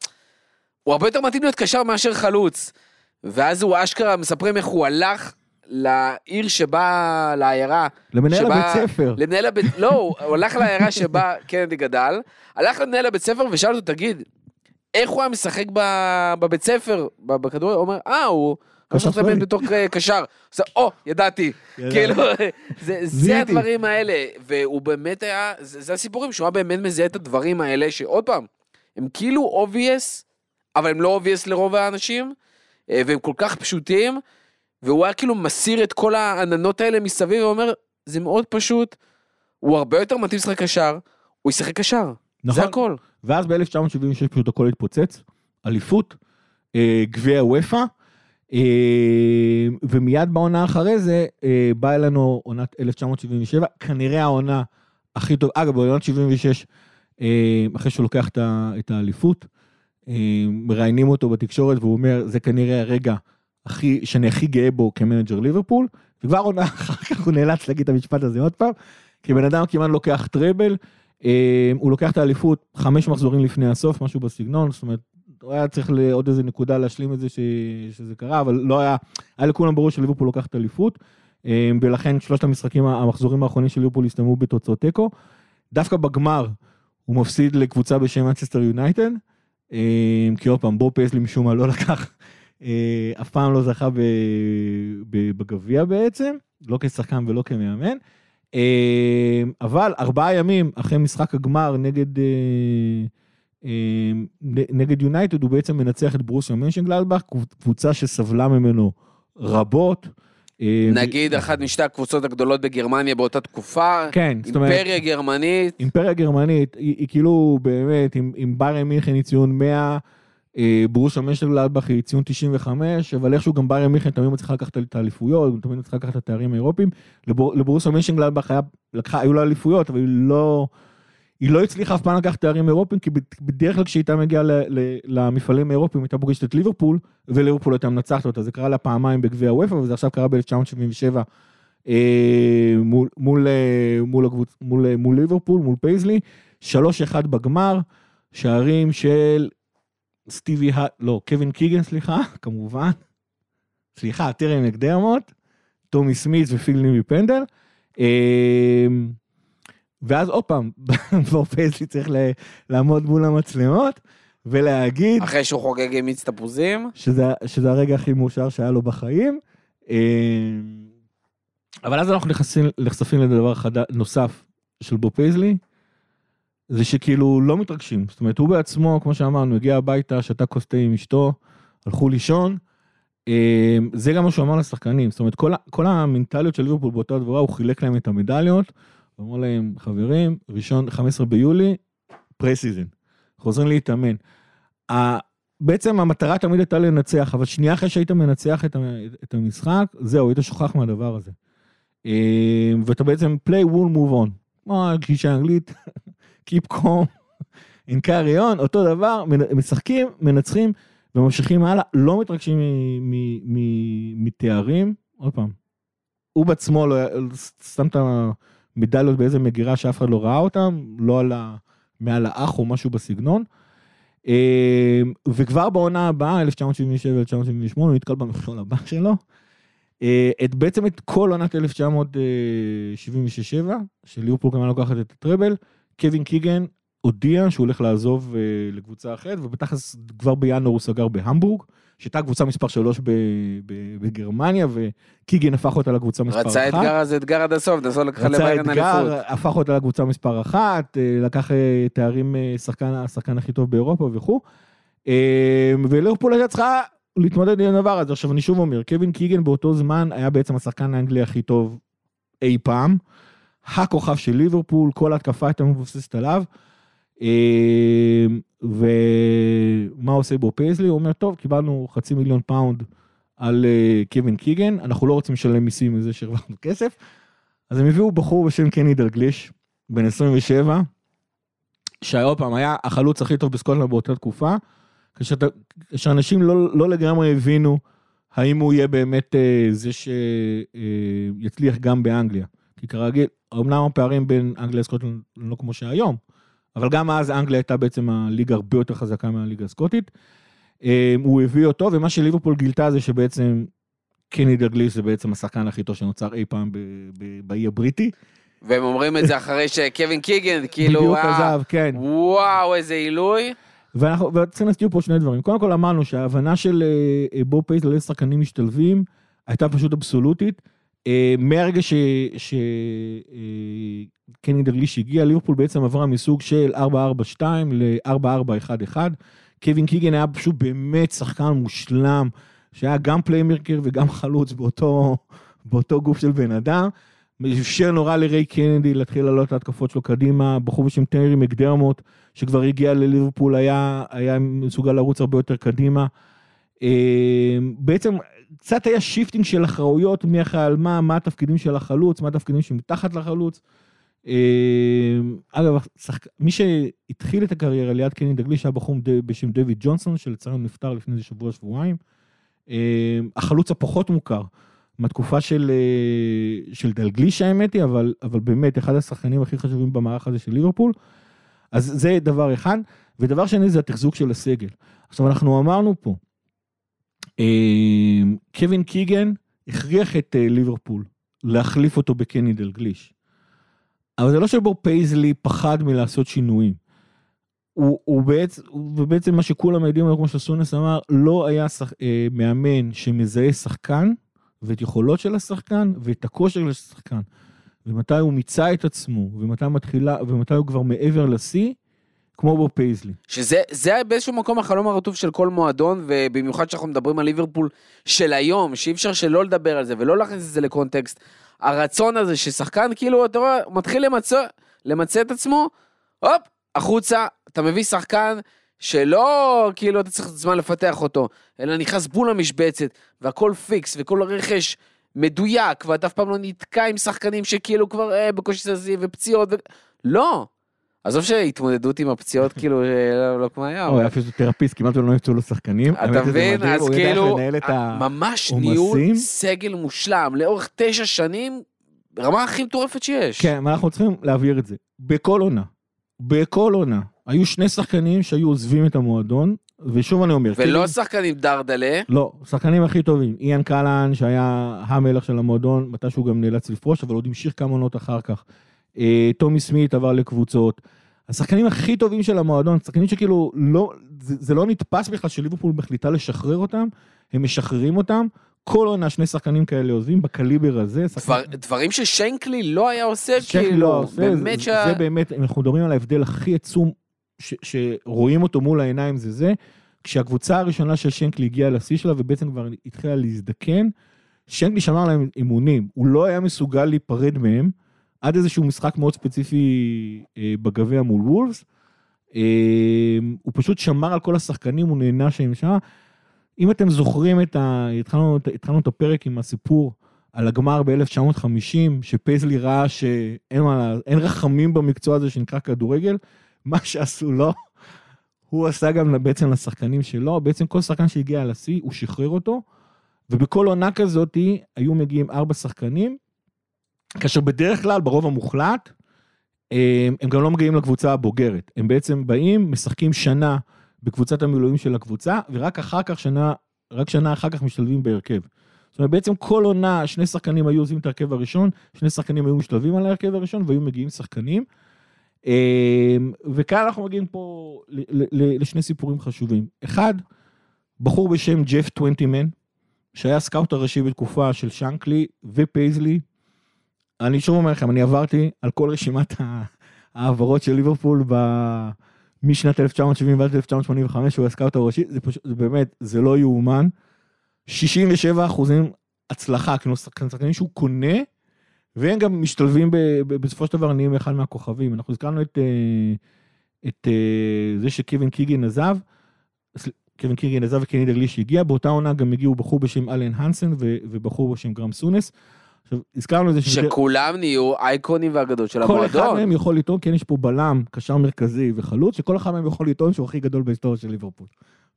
הוא הרבה יותר מתאים להיות קשר מאשר חלוץ. ואז הוא אשכרה מספרים איך הוא הלך לעיר שבה, לעיירה. למנהל שבה, הבית ספר. למנהל הבית, לא, הוא הלך לעיירה שבה קנדי גדל, הלך למנהל הבית ספר ושאל אותו, תגיד, איך הוא היה משחק בבית ספר, בכדורגל? הוא אומר, אה, הוא... קשר שמאלי. בתור קשר. או, ידעתי. כאילו, זה הדברים האלה. והוא באמת היה, זה הסיפורים שהוא היה באמת מזהה את הדברים האלה, שעוד פעם, הם כאילו obvious, אבל הם לא obvious לרוב האנשים, אה, והם כל כך פשוטים. והוא היה כאילו מסיר את כל העננות האלה מסביב ואומר, זה מאוד פשוט, הוא הרבה יותר מתאים לשחק קשר, הוא ישחק קשר, נכון. זה הכל. ואז ב-1976 פשוט הכל התפוצץ, אליפות, אה, גביע וופא, ומיד בעונה אחרי זה אה, באה אלינו עונת 1977, כנראה העונה הכי טוב, אגב בעונת 76, אה, אחרי שהוא לוקח את האליפות, אה, מראיינים אותו בתקשורת והוא אומר, זה כנראה הרגע הכי, שאני הכי גאה בו כמנג'ר ליברפול, וכבר עונה אחר כך הוא נאלץ להגיד את המשפט הזה עוד פעם, כי בן אדם כמעט לוקח treble, אה, הוא לוקח את האליפות חמש מחזורים לפני הסוף, משהו בסגנון, זאת אומרת, הוא היה צריך לעוד איזה נקודה להשלים את זה ש... שזה קרה, אבל לא היה, היה לכולם ברור שליברפול לוקח את האליפות, אה, ולכן שלושת המשחקים, המחזורים האחרונים של ליברפול הסתיימו בתוצאות תיקו. דווקא בגמר הוא מפסיד לקבוצה בשם מנצ'סטר יונייטד, אה, כי עוד פעם, בוב פייסלי משום מה לא לקח אה, אף פעם לא זכה בגביע בעצם, לא כשחקן ולא כמאמן. אה, אבל ארבעה ימים אחרי משחק הגמר נגד אה, נגד יונייטד הוא בעצם מנצח את ברוסיה מנשנגלדבך, קבוצה שסבלה ממנו רבות. נגיד אחת משתי הקבוצות הגדולות בגרמניה באותה תקופה, כן, זאת אומרת, אימפריה גרמנית. אימפריה גרמנית, היא, היא כאילו באמת, עם ביירן מינכן היא ציון 100, אה, ברוסיה משטרלדבך היא ציון 95, אבל איכשהו גם ביירן מיכן תמיד מצליחה לקחת את האליפויות, תמיד מצליחה לקחת את התארים האירופיים. לברוסיה משטרלדבך היו לה אליפויות, אבל היא לא, היא לא הצליחה אף פעם לקחת תארים אירופיים, כי בדרך כלל כשהיא הייתה מגיעה למפעלים האירופיים, הייתה פוגשת את ליברפול, וליברפול הייתה מנצחת אותה. זה קרה לה פעמיים בגביע הוופא, וזה עכשיו קרה ב-1977 אה, מול, מול, אה, מול, מול, מול ליברפול, מול פייזלי, 3-1 בגמר, שערים של סטיבי, לא, קווין קיגן, סליחה, כמובן. סליחה, טרי מקדרמוט, טומי סמית ופיל ניל מפנדל. אמ, ואז עוד פעם, בוב פייזלי צריך לעמוד מול המצלמות ולהגיד... אחרי שהוא חוגג עם מיץ תפוזים. שזה, שזה הרגע הכי מאושר שהיה לו בחיים. אמ, אבל אז אנחנו נחשפים, נחשפים לדבר חד... נוסף של בוב פייזלי, זה שכאילו לא מתרגשים. זאת אומרת, הוא בעצמו, כמו שאמרנו, הגיע הביתה, שתה כוס תה עם אשתו, הלכו לישון. אמ, זה גם מה שהוא אמר לשחקנים, זאת אומרת, כל, כל המנטליות של ליברפול באותה תקופה, הוא חילק להם את המדליות, הוא אמר להם, חברים, ראשון, 15 ביולי, פרסיזן, חוזרים להתאמן. בעצם המטרה תמיד הייתה לנצח, אבל שנייה אחרי שהיית מנצח את, המשחק, זהו, היית שוכח מהדבר הזה. אמ, ואתה בעצם play, will, move on. כמו גישה אנגלית, Keep calm, in carry on, אותו דבר, משחקים, מנצחים, וממשיכים הלאה, לא מתרגשים מתארים, עוד פעם, הוא בעצמו לא, שם את המדליות באיזה מגירה שאף אחד לא ראה אותם, לא על ה... מעל האח או משהו בסגנון. אה, וכבר בעונה הבאה, 1977-1978, הוא נתקל במכשול הבא שלו. אה, את, בעצם את כל עונת 1976-7, שליברפול כמובן לוקחת את הטראבל, קווין קיגן הודיע שהוא הולך לעזוב אה, לקבוצה אחרת, ובתכלס כבר בינואר הוא סגר בהמבורג, שהייתה קבוצה מספר 3 ב, ב, בגרמניה, וקיגן הפך אותה לקבוצה מספר 1. רצה אתגר אז אתגר עד הסוף, נסו לקחה רצה לביירן אתגר, אליפות. הפך אותה לקבוצה מספר אחת, אה, לקח אה, תארים אה, שחקן, השחקן הכי טוב באירופה וכו'. וליברפול הייתה צריכה להתמודד עם הדבר הזה. עכשיו אני שוב אומר, קווין קיגן באותו זמן היה בעצם השחקן האנגלי הכי טוב אי פעם. הכוכב של ליברפול, כל ההתקפה הייתה מבוססת עליו. אה, ומה עושה בו פייזלי? הוא אומר, טוב, קיבלנו חצי מיליון פאונד על אה, קווין קיגן, אנחנו לא רוצים לשלם מיסים מזה שהרווחנו כסף. אז הם הביאו בחור בשם קני דרגליש, בן 27, שעוד פעם היה החלוץ הכי טוב בסקוטלנד באותה תקופה, כשאנשים לא, לא לגמרי הבינו האם הוא יהיה באמת אה, זה שיצליח גם באנגליה. כי כרגיל, אמנם הפערים בין אנגליה לסקוטלנד לא כמו שהיום, אבל גם אז אנגליה הייתה בעצם הליגה הרבה יותר חזקה מהליגה הסקוטית. אה, הוא הביא אותו, ומה שליברפול גילתה זה שבעצם קני דגליש זה בעצם השחקן הכי טוב שנוצר אי פעם באי הבריטי. והם אומרים את זה אחרי שקווין קיגן, כאילו, בדיוק עזב, כן. וואו, איזה עילוי. ואנחנו וצריכים להזכיר פה שני דברים. קודם כל אמרנו שההבנה של אה, אה, בוב פייס לאיזה שחקנים משתלבים הייתה פשוט אבסולוטית. אה, מהרגע שקני דרליש הגיע, ליברפול בעצם עברה מסוג של 4-4-2 ל-4-4-1-1. קווין קיגן היה פשוט באמת שחקן מושלם, שהיה גם playmaker וגם חלוץ באותו, באותו גוף של בן אדם. אפשר נורא לריי קנדי להתחיל לעלות את ההתקפות שלו קדימה, בחור בשם טרי מקדרמוט, שכבר הגיע לליברפול, היה, היה מסוגל לרוץ הרבה יותר קדימה. אה, בעצם קצת היה shifting של אחראויות, מי אחראי על מה, מה התפקידים של החלוץ, מה התפקידים שמתחת לחלוץ. אה, אגב, שחק... מי שהתחיל את הקריירה ליד קני דגליש היה בחור בשם דויד ג'ונסון, שלצערנו נפטר לפני איזה שבוע, שבועיים. אה, החלוץ הפחות מוכר, מהתקופה של, אה, של דלגליש האמת היא, אבל, אבל באמת אחד השחקנים הכי חשובים במערך הזה של ליברפול. אז זה דבר אחד. ודבר שני זה התחזוק של הסגל. עכשיו אנחנו אמרנו פה, קווין קיגן הכריח את אה, ליברפול להחליף אותו בקני דלגליש. אבל זה לא שבוב פייזלי פחד מלעשות שינויים. הוא, הוא בעצם, ובעצם מה שכולם יודעים, כמו שסונס אמר, לא היה שח, אה, מאמן שמזהה שחקן ואת יכולות של השחקן ואת הכושר של השחקן. ומתי הוא מיצה את עצמו, ומתי מתחילה, ומתי הוא כבר מעבר לשיא, כמו בוב פייזלי. שזה זה באיזשהו מקום החלום הרטוב של כל מועדון, ובמיוחד שאנחנו מדברים על ליברפול של היום, שאי אפשר שלא לדבר על זה ולא להכניס את זה לקונטקסט. הרצון הזה ששחקן כאילו, אתה רואה, מתחיל למצוא, למצא את עצמו, הופ, החוצה, אתה מביא שחקן שלא כאילו אתה צריך זמן לפתח אותו, אלא נכנס בול למשבצת, והכל פיקס, וכל רכש מדויק, ואתה אף פעם לא נתקע עם שחקנים שכאילו כבר אה, בקושי זזים ופציעות, ו... לא. עזוב שהתמודדות עם הפציעות כאילו לא, לא כמו היה. הוא היה פיזיותרפיסט, כמעט ולא נפצעו לו שחקנים. אתה מבין? אז כאילו, ממש. ניהול סגל מושלם, לאורך תשע שנים, ברמה הכי מטורפת שיש. כן, אנחנו צריכים להבהיר את זה. בכל עונה, בכל עונה, היו שני שחקנים שהיו עוזבים את המועדון, ושוב אני אומר, ולא כאילו- שחקנים דרדלה, לא, שחקנים הכי טובים. איאן קלאן, שהיה המלך של המועדון, מתי שהוא גם נאלץ לפרוש, אבל עוד המשיך כמה עונות אחר כך. אה, טומי סמית עבר לקבוצות. השחקנים הכי טובים של המועדון, שחקנים שכאילו לא, זה, זה לא נתפס בכלל שליברפול מחליטה לשחרר אותם, הם משחררים אותם. כל עונה שני שחקנים כאלה עוזבים בקליבר הזה. שחקן- דבר, דברים ששיינקלי לא היה עושה, כאילו, לא עושה, באמת זה, שה... זה באמת, אנחנו מדברים על ההבדל הכי עצום ש, שרואים אותו מול העיניים זה זה, כשהקבוצה הראשונה של שנקלי הגיעה לשיא שלה ובעצם כבר התחילה להזדקן, שנקלי שמר להם אימונים, הוא לא היה מסוגל להיפרד מהם עד איזשהו משחק מאוד ספציפי אה, בגביע מול וולפס. אה, הוא פשוט שמר על כל השחקנים, הוא נהנה שהם שם. אם אתם זוכרים את ה... התחלנו, התחלנו את הפרק עם הסיפור על הגמר ב-1950, שפייזלי ראה שאין מה, רחמים במקצוע הזה שנקרא כדורגל, מה שעשו לו, הוא עשה גם בעצם לשחקנים שלו, בעצם כל שחקן שהגיע לשיא, הוא שחרר אותו, ובכל עונה כזאת היו מגיעים ארבע שחקנים, כאשר בדרך כלל, ברוב המוחלט, הם, הם גם לא מגיעים לקבוצה הבוגרת. הם בעצם באים, משחקים שנה בקבוצת המילואים של הקבוצה, ורק אחר כך, שנה, רק שנה אחר כך משתלבים בהרכב. זאת אומרת, בעצם כל עונה, שני שחקנים היו עוזבים את ההרכב הראשון, שני שחקנים היו משתלבים על ההרכב הראשון, והיו מגיעים שחקנים. אמ, וכאן אנחנו מגיעים פה לשני סיפורים חשובים. אחד, בחור בשם ג'ף טוונטימן, שהיה scout הראשי בתקופה של שנקלי ופייזלי. אני שוב אומר לכם, אני עברתי על כל רשימת העברות של ליברפול ב... משנת 1970 ועד 1985, הוא ה scout הראשי, זה פשוט, זה באמת, זה לא יאומן. 67 אחוזים הצלחה, כאילו שחקנים שהוא קונה, והם גם משתלבים ב, ב, בסופו של דבר נהיים אחד מהכוכבים. אנחנו הזכרנו את, אה, את אה, זה שקיווין קיגין עזב, קיווין קיגין עזב וקני דגליש הגיע, באותה עונה גם הגיעו בחור בשם אלן הנסן ובחור בשם גרם סונס. עכשיו, הזכרנו את זה שכולם נהיו אייקונים ואגדות של המועדון. כל אחד מהם יכול לטעון, כן יש פה בלם, קשר מרכזי וחלוץ, שכל אחד מהם יכול לטעון שהוא הכי גדול בהיסטוריה של ליברפול.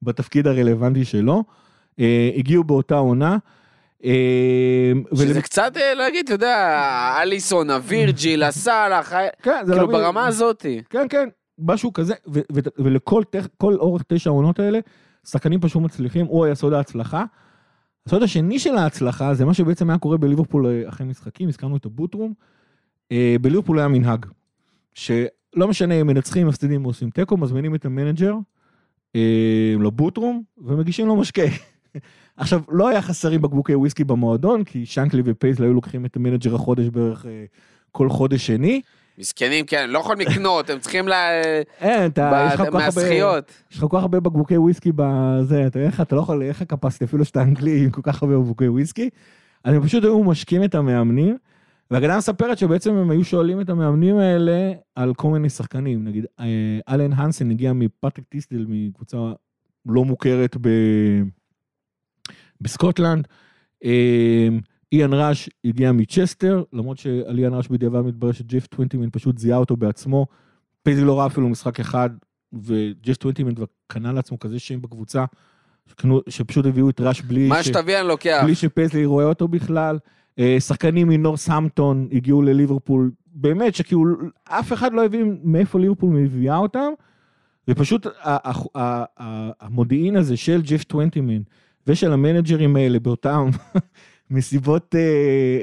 בתפקיד הרלוונטי שלו. אה, הגיעו באותה עונה. אה, שזה קצת אה, להגיד, אתה יודע, אליסון, הווירג'יל, הסאלח, כן, כאילו ברמה הזאתי. כן, כן, משהו כזה, ולכל אורך תשע העונות האלה, שחקנים פשוט מצליחים, הוא היה סוד ההצלחה. הסוד השני של ההצלחה זה מה שבעצם היה קורה בליברפול אחרי משחקים, הזכרנו את ה boot room. בליברפול היה מנהג, שלא משנה אם מנצחים, מפסידים או עושים תיקו, מזמינים את המנג'ר ל boot room ומגישים לו משקה. עכשיו, לא היה חסרים בקבוקי וויסקי במועדון, כי שנקלי ופייזלי היו לוקחים את המנג'ר החודש בערך אה, כל חודש שני. מסכנים, כן, לא יכולים לקנות, הם צריכים ל... אין, אתה, יש לך כל כך הרבה, יש לך כל כך הרבה בקבוקי וויסקי בזה, אתה איך אתה לא יכול, איך הקפסטי, אפילו שאתה אנגלי עם כל כך הרבה בקבוקי וויסקי. אז הם פשוט היו משקים את המאמנים, והגדה מספרת שבעצם הם היו שואלים את המאמנים האלה על כל מיני שחקנים, נגיד אה, אלן הנסן הגיע מפטריק טיסטל, מקבוצה לא מוכרת ב... בסקוטלנד. איאן ראש הגיע מצ'סטר, למרות שעל איאן ראש בדיעבד מתברר שג'ף טווינטימן פשוט זיהה אותו בעצמו. פייזלי לא ראה אפילו משחק אחד, וג'ף טווינטימן כבר קנה לעצמו כזה שם בקבוצה, שפשוט הביאו את ראש בלי, מה שתביא אני לוקח. בלי שפייזלי רואה אותו בכלל. אה, שחקנים מנורת'המפטון הגיעו לליברפול, באמת שכאילו אף אחד לא הבין מאיפה ליברפול מביאה אותם, ופשוט המודיעין הזה של ג'ף טווינטימן, ושל המנג'רים האלה באותם מסיבות אה,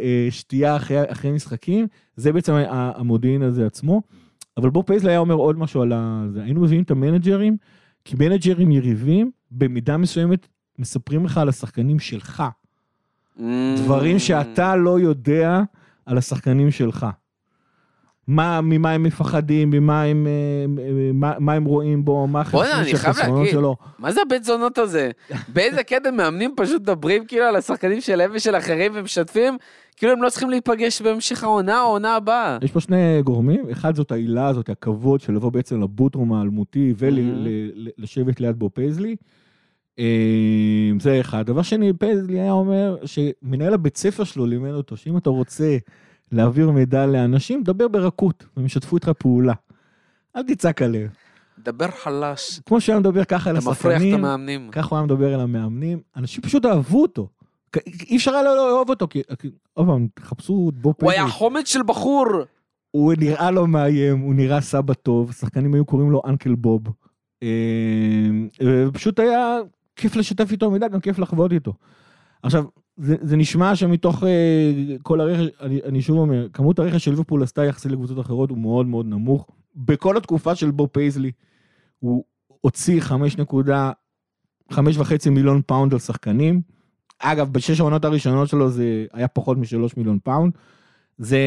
אה, שתייה אחרי, אחרי משחקים, זה בעצם המודיעין הזה עצמו. אבל בוב פייזלי היה אומר עוד משהו על זה, היינו מביאים את המנג'רים, כי מנג'רים יריבים, במידה מסוימת מספרים לך על השחקנים שלך. Mm. דברים שאתה לא יודע על השחקנים שלך. מה, ממה הם מפחדים, ממה הם, אה, מה, מה הם רואים בו, מה החסרונות שלו. מה זה הבית זונות הזה? באיזה קטע מאמנים פשוט מדברים כאילו על השחקנים שלהם ושל אחרים ומשתפים, כאילו הם לא צריכים להיפגש בהמשך העונה או העונה הבאה. יש פה שני גורמים, אחד זאת ההילה הזאת, הכבוד של לבוא בעצם ל boot room האלמותי ולשבת ליד בוב פייזלי. אה, זה אחד. דבר שני, פייזלי היה אומר שמנהל הבית ספר שלו לימד אותו שאם אתה רוצה להעביר מידע לאנשים, דבר ברכות, והם ישתפו איתך פעולה. אל תצעק עליהם. דבר חלש. כמו שהוא היה מדבר ככה על השחקנים, אתה מפריח את המאמנים. ככה הוא היה מדבר על המאמנים, אנשים פשוט אהבו אותו. אי אפשר היה לא לאהוב אותו, כי עוד פעם, תחפשו בוב פייזלי. הוא היה חמד של בחור. הוא נראה לא מאיים, הוא נראה סבא טוב, שחקנים היו קוראים לו uncle בוב. אה, ופשוט היה כיף לשתף איתו מידע, גם כיף לחוות איתו. עכשיו, זה, זה נשמע שמתוך uh, כל הרכש, אני, אני שוב אומר, כמות הרכש של ליברפול עשתה יחסית לקבוצות אחרות הוא מאוד מאוד נמוך. בכל התקופה של בוב פייזלי, הוא הוציא 5.5 מיליון פאונד על שחקנים. אגב, בשש העונות הראשונות שלו זה היה פחות משלוש מיליון פאונד. זה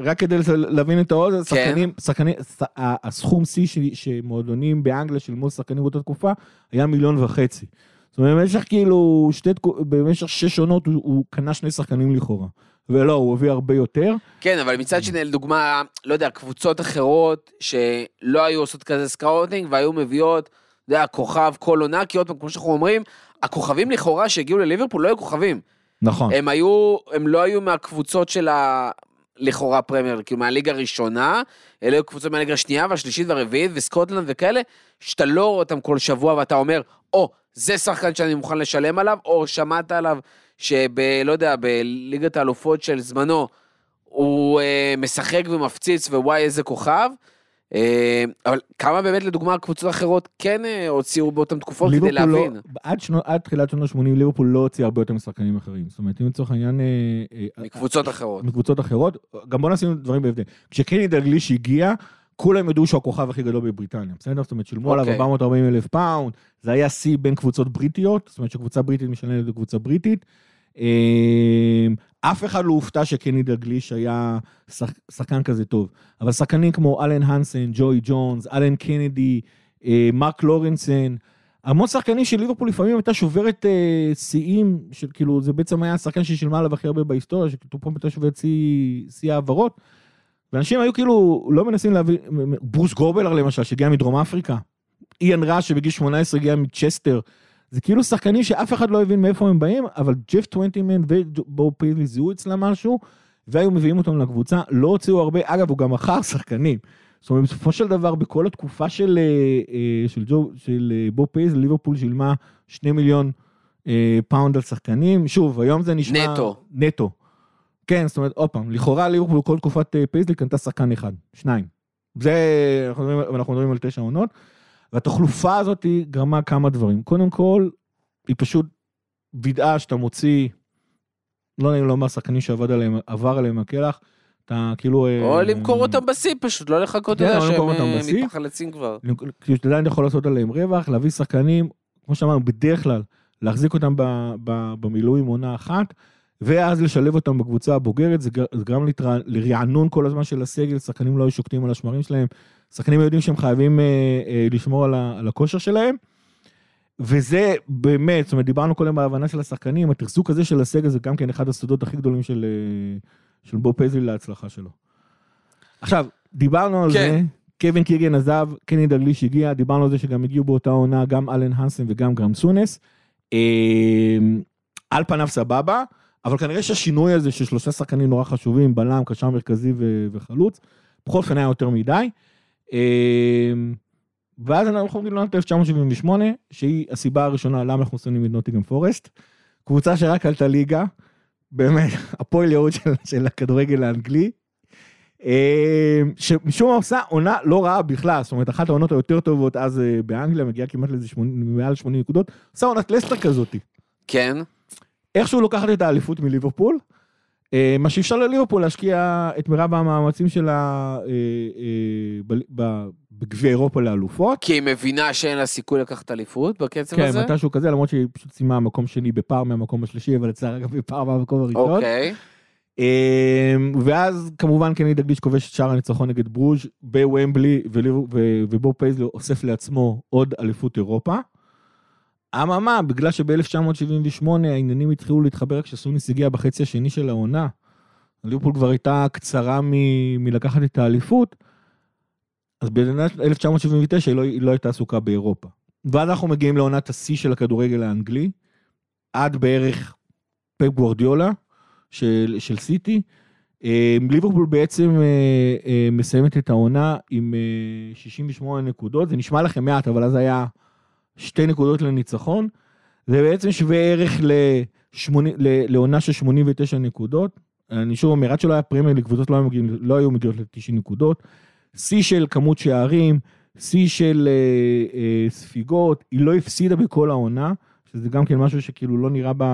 רק כדי להבין את העוז, כן. שחקנים, שחקנים, הסכום שיא שמועדונים באנגליה שילמו שחקנים באותה תקופה היה מיליון וחצי. זאת אומרת, במשך כאילו, שתי, במשך שש עונות הוא, הוא קנה שני שחקנים לכאורה. ולא, הוא הביא הרבה יותר. כן, אבל מצד שני, לדוגמה, לא יודע, קבוצות אחרות שלא היו עושות כזה scouting והיו מביאות, אתה יודע, כוכב כל עונה, כי עוד פעם, כמו שאנחנו אומרים, הכוכבים לכאורה שהגיעו לליברפול לא היו כוכבים. נכון. הם היו, הם לא היו מהקבוצות של ה... לכאורה פרמייר, כאילו מהליגה הראשונה, אלה היו קבוצות מהליגה השנייה והשלישית והרביעית וסקוטלנד וכאלה, שאתה לא רואה אותם כל שבוע ואתה אומר, או, oh, זה שחקן שאני מוכן לשלם עליו, או שמעת עליו שב... לא יודע, בליגת האלופות של זמנו, הוא אה, משחק ומפציץ ווואי איזה כוכב. אה, אבל כמה באמת לדוגמה קבוצות אחרות כן אה, הוציאו באותן תקופות כדי לא- להבין. עד, שנו, עד תחילת שנות ה-80 ליברפול לא הוציאה הרבה יותר משחקנים אחרים. זאת אומרת, אם לצורך העניין... אה, אה, מקבוצות אחרות. מקבוצות אחרות, גם בוא נשים דברים בהבדל. כשקני דגליש הגיע, כולם ידעו שהוא הכוכב הכי גדול בבריטניה, בסדר? זאת אומרת, שילמו עליו אוקיי. 440 אלף פאונד, זה היה שיא בין קבוצות בריטיות, זאת אומרת שקבוצה בריטית משלמת לקבוצה בריטית. אה, אף אחד לא הופתע שקני דגליש היה שח, שחקן כזה טוב, אבל שחקנים כמו אלן הנסן, ג'וי ג'ונס, אלן קנדי, אה, מרק לורנסן, המון שחקנים של ליברפול לפעמים הייתה שוברת אה, שיאים, של כאילו זה בעצם היה השחקן ששילמה עליו הכי הרבה בהיסטוריה, שכאילו פה הייתה שוברת שיא שיא העברות. ואנשים היו כאילו לא מנסים להבין, ברוס גרובלאר למשל, שהגיע מדרום אפריקה, איאן ראש שבגיל 18 הגיע מצ'סטר, זה כאילו שחקנים שאף אחד לא הבין מאיפה הם באים, אבל ג'ף טוונטימן ובוב פייזלי זיהו אצלם משהו, והיו מביאים אותם לקבוצה, לא הוציאו הרבה, אגב הוא גם מכר שחקנים. זאת אומרת בסופו של דבר בכל התקופה של, אה, אה, של, ג'ו, של אה, בוב פייזלי, ליברפול שילמה 2 מיליון פאונד על שחקנים, שוב היום זה נשמע... נטו. נטו. כן, זאת אומרת, עוד פעם, לכאורה ליברפול כל תקופת אה, פייזלי קנתה שחקן אחד, שניים. זה, אנחנו מדברים, אנחנו מדברים על תשע עונות, והתחלופה הזאת גרמה כמה דברים. קודם כל, היא פשוט וידאה שאתה מוציא, לא נעים לומר, שחקנים שעבד עליהם, עבר עליהם הכלח, אתה כאילו... או אה, למכור אותם בשיא פשוט, לא לחכות, אתה כן, יודע, או למכור שהם אה, בשיא. מתפחלצים כבר. כאילו שאתה עדיין יכול לעשות עליהם רווח, להביא שחקנים, כמו שאמרנו, בדרך כלל, להחזיק אותם במילואים עונה אחת, ואז לשלב אותם בקבוצה הבוגרת, זה גרם לרענון כל הזמן של הסגל, שחקנים לא היו שוקטים על השמרים שלהם, שחקנים יודעים שהם חייבים אה, אה, לשמור על, ה, על הכושר שלהם. וזה באמת, זאת אומרת, דיברנו קודם על ההבנה של השחקנים, התחזוק הזה של הסגל זה גם כן אחד הסודות הכי גדולים של, אה, של בוב פייזלי להצלחה שלו. עכשיו, דיברנו על כן. זה, קווין קיגן עזב, קני דגליש הגיע, דיברנו על זה שגם הגיעו באותה עונה גם אלן הנסן וגם גראם סונס. אה, על פניו סבבה, אבל כנראה שהשינוי הזה של שלושה שחקנים נורא חשובים, בלם, קשר מרכזי ו- וחלוץ, בכל אופן היה יותר מדי. אה, ואז אנחנו עומדים לעונת 1978, שהיא הסיבה הראשונה למה אנחנו שונאים את נוטיגם פורסט. קבוצה שרק עלתה ליגה, באמת, הפועל יהוד של, של הכדורגל האנגלי. אה, שמשום מה עושה עונה לא רעה בכלל, זאת אומרת, אחת העונות היותר טובות אז אה, באנגליה, מגיעה כמעט לאיזה 80, מעל 80 נקודות, עושה עונת לסטר כזאתי. כן, איכשהו לוקחת את האליפות מליברפול, אה, מה שאפשר לליברפול להשקיע את מירב המאמצים שלה אה, אה, בגביע אירופה לאלופות. כי היא מבינה שאין לה סיכוי לקחת אליפות בקצב כן, הזה. מתישהו כזה, למרות שהיא פשוט סיימה מקום שני בפער מהמקום השלישי, אבל לצערי גם בפער מהמקום הראשון. אוקיי. ואז כמובן קני דגליש כובש את שער הניצחון נגד ברוז' בוומבלי, וליר- ו- ובוב פייזלי אוסף לעצמו עוד אליפות אירופה. אממה, בגלל שב-1978 העניינים התחילו להתחבר כשסוניס הגיע בחצי השני של העונה, ליברפול כבר הייתה קצרה מ- מלקחת את האליפות, אז ב-1979 היא לא, היא לא הייתה עסוקה באירופה. ואז אנחנו מגיעים לעונת השיא של הכדורגל האנגלי, עד בערך פפ גוורדיולה של, של סיטי. אה, ליברפול בעצם אה, אה, מסיימת את העונה עם אה, 68 נקודות, זה נשמע לכם מעט, אבל אז היה שתי נקודות לניצחון. זה בעצם שווה ערך לעונה של 89 נקודות. אני שוב אומר, עד שלא היה פרמייר ליג, קבוצות לא לא היו מגיעות ל-90 נקודות. שיא של כמות שערים, שיא של אה, אה, ספיגות, היא לא הפסידה בכל העונה, שזה גם כן משהו שכאילו לא נראה ב,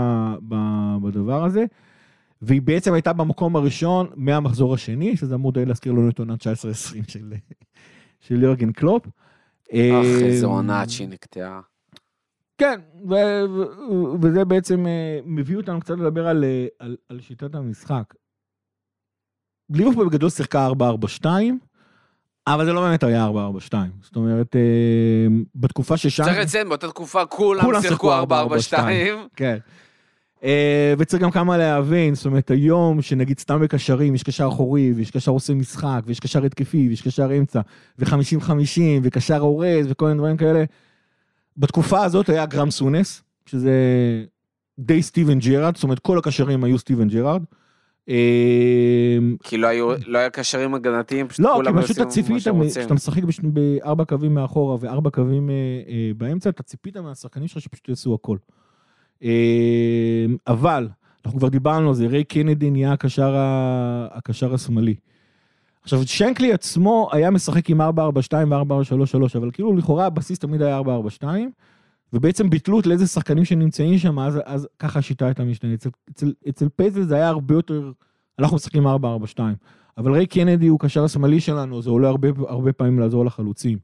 ב, בדבר הזה. והיא בעצם הייתה במקום הראשון מהמחזור השני, שזה אמור די להזכיר לנו את עונה 19-20 של, של יורגן קלופ. אך, אה, עונה עד שהיא נקטעה. כן, וזה בעצם אה, מביא אותנו קצת לדבר על, אה, על, על שיטת המשחק. ליברפול בגדול שיחקה 4-4-2, אבל זה לא באמת היה 4-4-2. זאת אומרת, בתקופה ששם... צריך לציין, באותה תקופה כולם שיחקו 4-4-2. כן. אה, וצריך גם כמה להבין, זאת אומרת, היום שנגיד סתם בקשרים, יש קשר אחורי, ויש קשר עושה משחק, ויש קשר התקפי, ויש קשר אמצע, ו-50-50, וקשר הורס, וכל מיני דברים כאלה. בתקופה הזאת היה גראם סונס, שזה די סטיבן ג'רארד, זאת אומרת, כל הקשרים היו סטיבן ג'רארד. אה, כי לא היו, לא היה קשרים הגנתיים, פשוט לא, כי כולם פשוט עושים, אתה ציפית, מה שהם רוצים. כשאתה משחק בארבע קווים מאחורה וארבע קווים אה, באמצע, אתה ציפית מהשחקנים שלך שפשוט יעשו הכל. אה, אבל, אנחנו כבר דיברנו על זה, ריי קנדי נהיה הקשר, ה- הקשר השמאלי. עכשיו, שנקלי עצמו היה משחק עם 4-4-2 ו-4-3-3, אבל כאילו לכאורה הבסיס תמיד היה 4-4-2, ובעצם ביטלו את לאיזה שחקנים שנמצאים שם, אז, אז ככה השיטה הייתה משתנה. אצל, אצל, אצל פייזלי זה היה הרבה יותר, אנחנו משחקים 4-4-2. אבל ריי קנדי הוא קשר השמאלי שלנו, זה עולה הרבה, הרבה פעמים לעזור לחלוצים.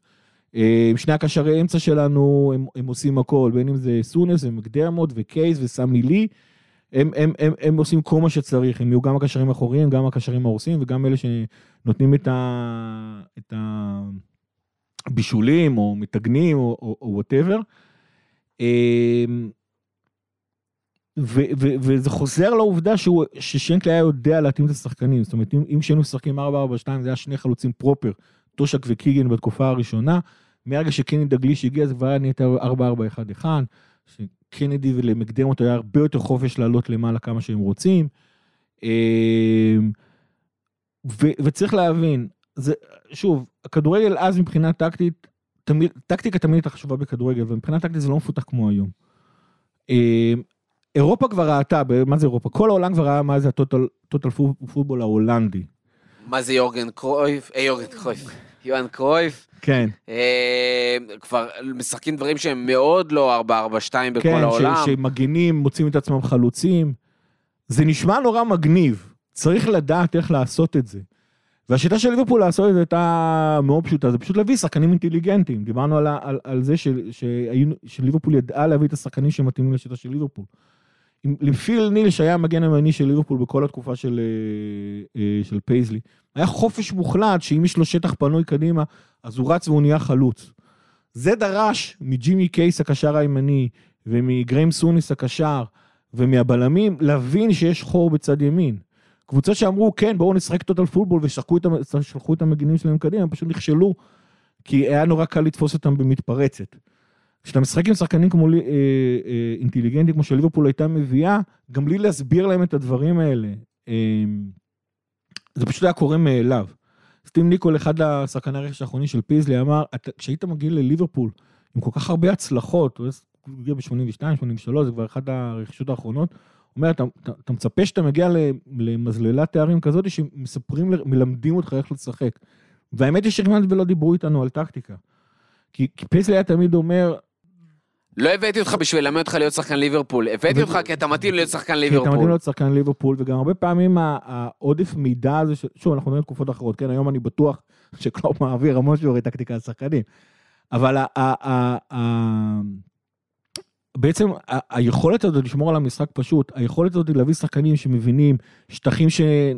אה, שני הקשרי אמצע שלנו, הם, הם עושים הכל, בין אם זה סונס ומקדרמוט וקייס וסמי לי, הם, הם, הם, הם עושים כל מה שצריך, הם יהיו גם הקשרים האחוריים, גם הקשרים ההורסים וגם אלה שנותנים את, ה, את הבישולים או מתגנים או whatever. וזה חוזר לעובדה שהוא, ששנקלי היה יודע להתאים את השחקנים, זאת אומרת, אם, אם שהיינו משחקים 4-4-2, זה היה שני חלוצים proper, טושאק וקיגן בתקופה הראשונה, מהרגע שקני דגליש הגיע זה כבר היה נהיית 4-4-1-1, שקנדי ולמקדרמוט היה הרבה יותר חופש לעלות למעלה כמה שהם רוצים. ו, וצריך להבין, זה, שוב, הכדורגל אז מבחינה טקטית, תמיד, טקטיקה תמיד הייתה חשובה בכדורגל, ומבחינה טקטית זה לא מפותח כמו היום. אירופה כבר ראתה, מה זה אירופה? כל העולם כבר ראה מה זה הטוטל פוטבול ההולנדי. מה זה יורגן קרויף? אה, יורגן קרויף. יוהאן קרויף. כן. אה, כבר משחקים דברים שהם מאוד לא 4-4-2 בכל כן, העולם. ש- שמגינים, מוצאים את עצמם חלוצים. זה נשמע נורא מגניב, צריך לדעת איך לעשות את זה. והשיטה של ליברפול לעשות את זה הייתה מאוד פשוטה, זה פשוט להביא שחקנים אינטליגנטים. דיברנו על, על, על זה שליברפול ידעה להביא את השחקנים שמתאימים לשיטה של ליברפול. עם- פיל ניל, שהיה המגן הימני של ליברפול בכל התקופה של, אה, אה, של פייזלי, היה חופש מוחלט שאם יש לו שטח פנוי קדימה, אז הוא רץ והוא נהיה חלוץ. זה דרש מג'ימי קייס הקשר הימני, ומגריים סוניס הקשר, ומהבלמים, להבין שיש חור בצד ימין. קבוצות שאמרו, כן, בואו נשחק טוטל פוטבול, ושלחו את, המגינים שלהם קדימה, הם פשוט נכשלו, כי היה נורא קל לתפוס אותם במתפרצת. כשאתה משחק עם שחקנים כמו אה, אה, אינטליגנטים, כמו שליברפול הייתה מביאה, גם בלי להסביר להם את הדברים האלה, אה, זה פשוט היה קורה מאליו. סטים ניקול, אחד השחקני הרכש האחרונים של פיזלי, אמר, "אתה- כשהיית מגיע לליברפול עם כל כך הרבה הצלחות, הוא הגיע ב-82, 83, זה כבר אחת הרכישות האחרונות, אומר, אתה, אתה, אתה מצפה שאתה מגיע למזללת תארים כזאת, שמספרים, מלמדים אותך איך לשחק. והאמת היא שכמעט ולא דיברו איתנו על טקטיקה. כי, כי פיזלי היה תמיד אומר, לא הבאתי אותך בשביל ללמד אותך להיות שחקן ליברפול, הבאתי אותך כי אתה מתאים להיות שחקן כי אתה מתאים ליברפול. להיות שחקן ליברפול, וגם הרבה פעמים העודף מידע הזה, שוב, אנחנו נראה תקופות אחרות, כן, היום אני בטוח שקלופ מעביר המון שיעורי טקטיקה על שחקנים, אבל בעצם היכולת הזאת לשמור על המשחק פשוט, היכולת הזאת להביא שחקנים שמבינים שטחים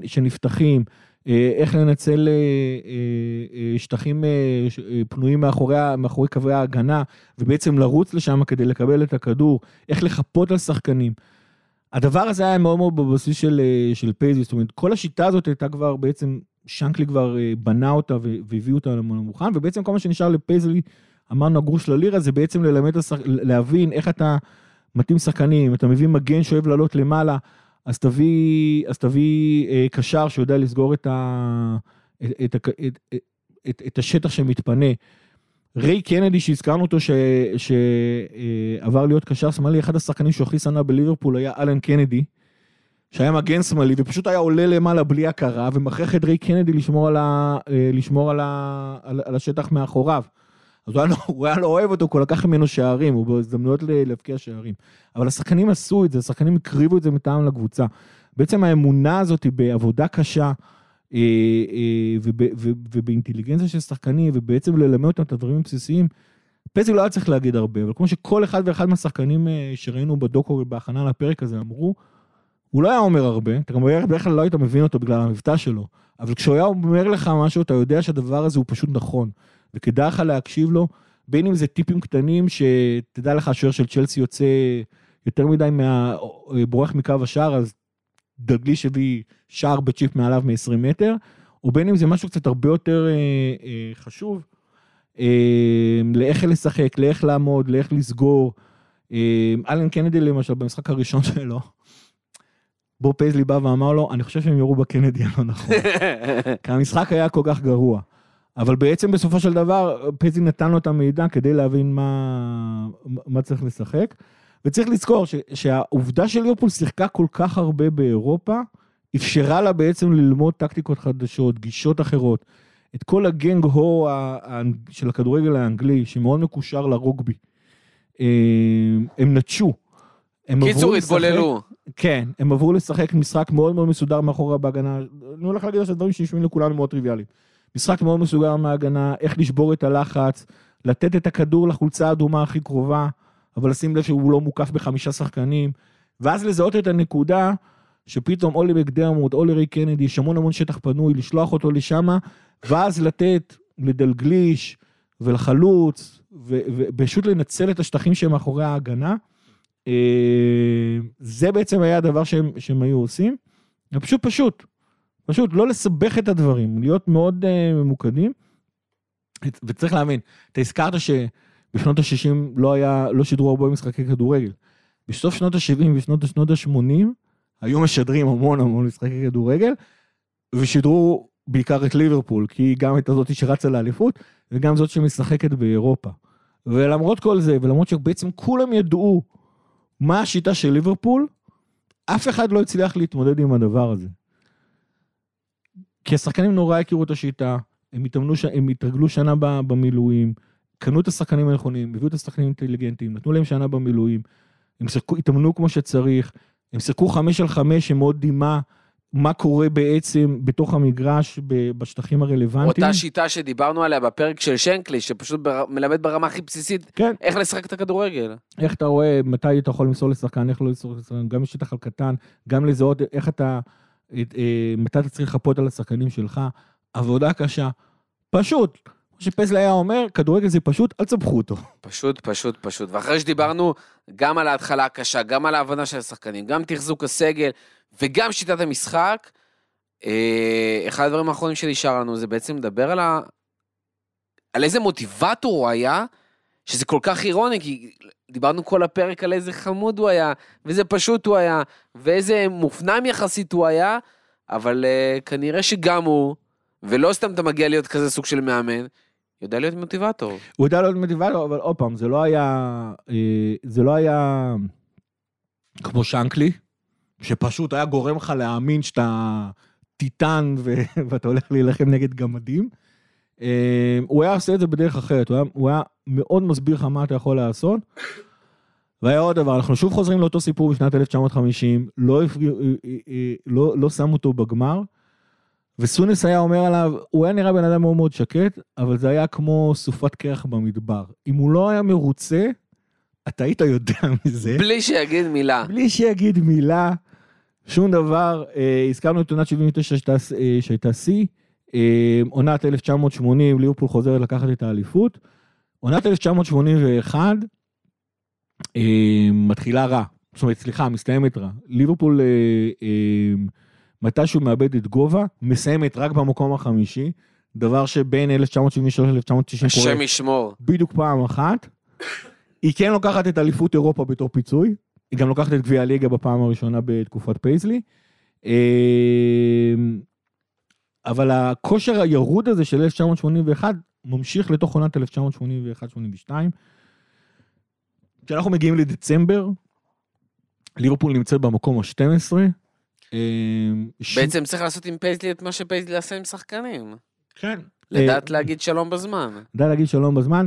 שנפתחים, איך לנצל אה, אה, אה, שטחים אה, אה, פנויים מאחורי, מאחורי קווי ההגנה, ובעצם לרוץ לשם כדי לקבל את הכדור, איך לחפות על שחקנים. הדבר הזה היה מאוד מאוד בבסיס של, אה, של פייזי, זאת אומרת, כל השיטה הזאת הייתה כבר בעצם, שנקלי כבר אה, בנה אותה והביא אותה למוכן, ובעצם כל מה שנשאר לפייזלי, אמרנו הגרוש ללירה, זה בעצם ללמד. להבין איך אתה מתאים שחקנים, אתה מביא מגן שאוהב לעלות למעלה, אז תביא, אז תביא אה, קשר שיודע לסגור את, ה... את, את, את, את, את, השטח שמתפנה. ריי קנדי שהזכרנו אותו שעבר להיות קשר שמאלי, אחד השחקנים שהכי שנא בליברפול היה אלן קנדי, שהיה מגן שמאלי ופשוט היה עולה למעלה בלי הכרה ומכריח את ריי קנדי לשמור על, ה, אה, לשמור על, ה, על, על השטח מאחוריו. אז הוא היה, לא, הוא היה לא אוהב אותו, הוא לקח ממנו שערים, הוא בהזדמנויות להבקיע שערים. אבל השחקנים עשו את זה, השחקנים הקריבו את זה מטעם לקבוצה. בעצם האמונה הזאת היא בעבודה קשה, אה, אה, וב, וב, ובאינטליגנציה של שחקנים, ובעצם ללמד אותם את הדברים הבסיסיים, פזי לא היה צריך להגיד הרבה, אבל כמו שכל אחד ואחד מהשחקנים אה, שראינו בדוקו בהכנה לפרק הזה אמרו, הוא לא היה אומר הרבה, אתה גם בדרך כלל לא היית מבין אותו בגלל המבטא שלו, אבל כשהוא היה אומר לך משהו, אתה יודע שהדבר הזה הוא פשוט נכון, וכדאי לך להקשיב לו, בין אם זה טיפים קטנים, שתדע לך, השוער של צ'לסי יוצא יותר מדי מה... בורח מקו השער, אז דגליש הביא שער בצ'יפ מעליו מ-20 מטר, או בין אם זה משהו קצת הרבה יותר אה, אה, חשוב, אה, לאיך לשחק, לאיך לעמוד, לאיך לסגור. אה, אלן קנדי למשל, במשחק הראשון שלו, בוב פייזלי בא ואמר לו, אני חושב שהם ירו בקנדי הלא נכון. כי המשחק היה כל כך גרוע. אבל בעצם בסופו של דבר, פייזלי נתן לו את המידע כדי להבין מה, מה צריך לשחק. וצריך לזכור ש, שהעובדה של ליברפול שיחקה כל כך הרבה באירופה, אפשרה לה בעצם ללמוד טקטיקות חדשות, גישות אחרות. את כל הגנג הו של הכדורגל האנגלי, שמאוד מקושר לרוגבי. אה, הם נטשו. הם קיצור, התבוללו. כן, הם עברו לשחק משחק מאוד מאוד מסודר מאחורי בהגנה. אני הולך להגיד עכשיו דברים שנשמעים לכולנו מאוד טריוויאליים. משחק מאוד מסודר מההגנה, איך לשבור את הלחץ, לתת את הכדור לחולצה האדומה הכי קרובה, אבל לשים לב שהוא לא מוקף בחמישה שחקנים, ואז לזהות את הנקודה שפתאום אולי מקדרמוט, אולי קנדי, יש המון המון שטח פנוי, לשלוח אותו לשם, ואז לתת לדלגליש ולחלוץ, ופשוט לנצל את השטחים שהם מאחורי ההגנה. אה, זה בעצם היה הדבר שהם, שהם היו עושים. פשוט פשוט, פשוט לא לסבך את הדברים, להיות מאוד uh, ממוקדים. וצריך להבין, אתה הזכרת שבשנות ה-60 לא לא שידרו הרבה משחקי כדורגל. בסוף שנות ה-70 ושנות שנות ה-80 היו משדרים המון המון משחקי כדורגל, ושידרו בעיקר את ליברפול, כי היא גם הייתה זאתי שרצה לאליפות, וגם זאת שמשחקת באירופה. ולמרות כל זה, ולמרות שבעצם כולם ידעו מה השיטה של ליברפול, אף אחד לא הצליח להתמודד עם הדבר הזה. כי השחקנים נורא הכירו את השיטה, הם התאמנו, הם התרגלו שנה במילואים, קנו את השחקנים הנכונים, הביאו את השחקנים האינטליגנטים, נתנו להם שנה במילואים, הם שחקו, התאמנו כמו שצריך, הם שיחקו חמש על חמש שמאוד דימה מה קורה בעצם בתוך המגרש בשטחים הרלוונטיים. אותה שיטה שדיברנו עליה בפרק של שנקלי, שפשוט בר... מלמד ברמה הכי בסיסית כן. איך לשחק את הכדורגל. איך אתה רואה מתי אתה יכול למסור לשחקן, איך לא למסור לשחקן, גם בשטח על קטן, גם לזהות איך אתה, מתי אתה צריך לחפות על השחקנים שלך. עבודה קשה. פשוט. כמו שפזל היה אומר, כדורגל זה פשוט, אל תסבכו אותו. פשוט, פשוט, פשוט. ואחרי שדיברנו גם על ההתחלה הקשה, גם על ההבנה של השחקנים, גם תחזוק הסגל, וגם שיטת המשחק, אה, אחד הדברים האחרונים שנשאר לנו זה בעצם לדבר על, ה... על איזה מוטיבטור הוא היה, שזה כל כך אירוני, כי דיברנו כל הפרק על איזה חמוד הוא היה, ואיזה פשוט הוא היה, ואיזה מופנם יחסית הוא היה, אבל uh, כנראה שגם הוא, ולא סתם אתה מגיע להיות כזה סוג של מאמן, יודע להיות מוטיבטור. הוא יודע להיות מוטיבטור, אבל עוד פעם, זה לא היה, אה, זה לא היה כמו שנקלי, שפשוט היה גורם לך להאמין שאתה טיטן ו... ואתה הולך להילחם נגד גמדים. אה, הוא היה עושה את זה בדרך אחרת, הוא היה, הוא היה מאוד מסביר לך מה אתה יכול לעשות. והיה עוד דבר, אנחנו שוב חוזרים לאותו סיפור בשנת 1950, לא, אה, אה, לא, לא שמו אותו בגמר, וסונס היה אומר עליו, הוא היה נראה בן אדם מאוד מאוד שקט, אבל זה היה כמו סופת קרח במדבר. אם הוא לא היה מרוצה, אתה היית יודע מזה. בלי שיגיד מילה. בלי שיגיד מילה. שום דבר, אה, הזכרנו את עונת 79 שהייתה, אה, שיא, אה, עונת 1980, ליברפול חוזרת לקחת את האליפות. עונת 1981 אה, מתחילה רע, זאת אומרת, סליחה, מסתיימת רע. ליברפול, אה, אה, מתישהו מאבדת גובה, מסיימת רק במקום החמישי, דבר שבין 1973 ל-1990 קורה. השם ישמור. בדיוק פעם אחת. היא כן לוקחת את אליפות אירופה בתור פיצוי, היא גם לוקחת את גביע הליגה בפעם הראשונה בתקופת פייזלי. אבל הכושר הירוד הזה של 1981 ממשיך לתוך עונת 1981-82. כשאנחנו מגיעים לדצמבר, ליברפול נמצאת במקום ה-12. אמ, בעצם צריך לעשות עם פייזלי את מה שפייזלי עשה עם שחקנים. כן. לדעת אה, להגיד שלום בזמן. לדעת להגיד שלום בזמן.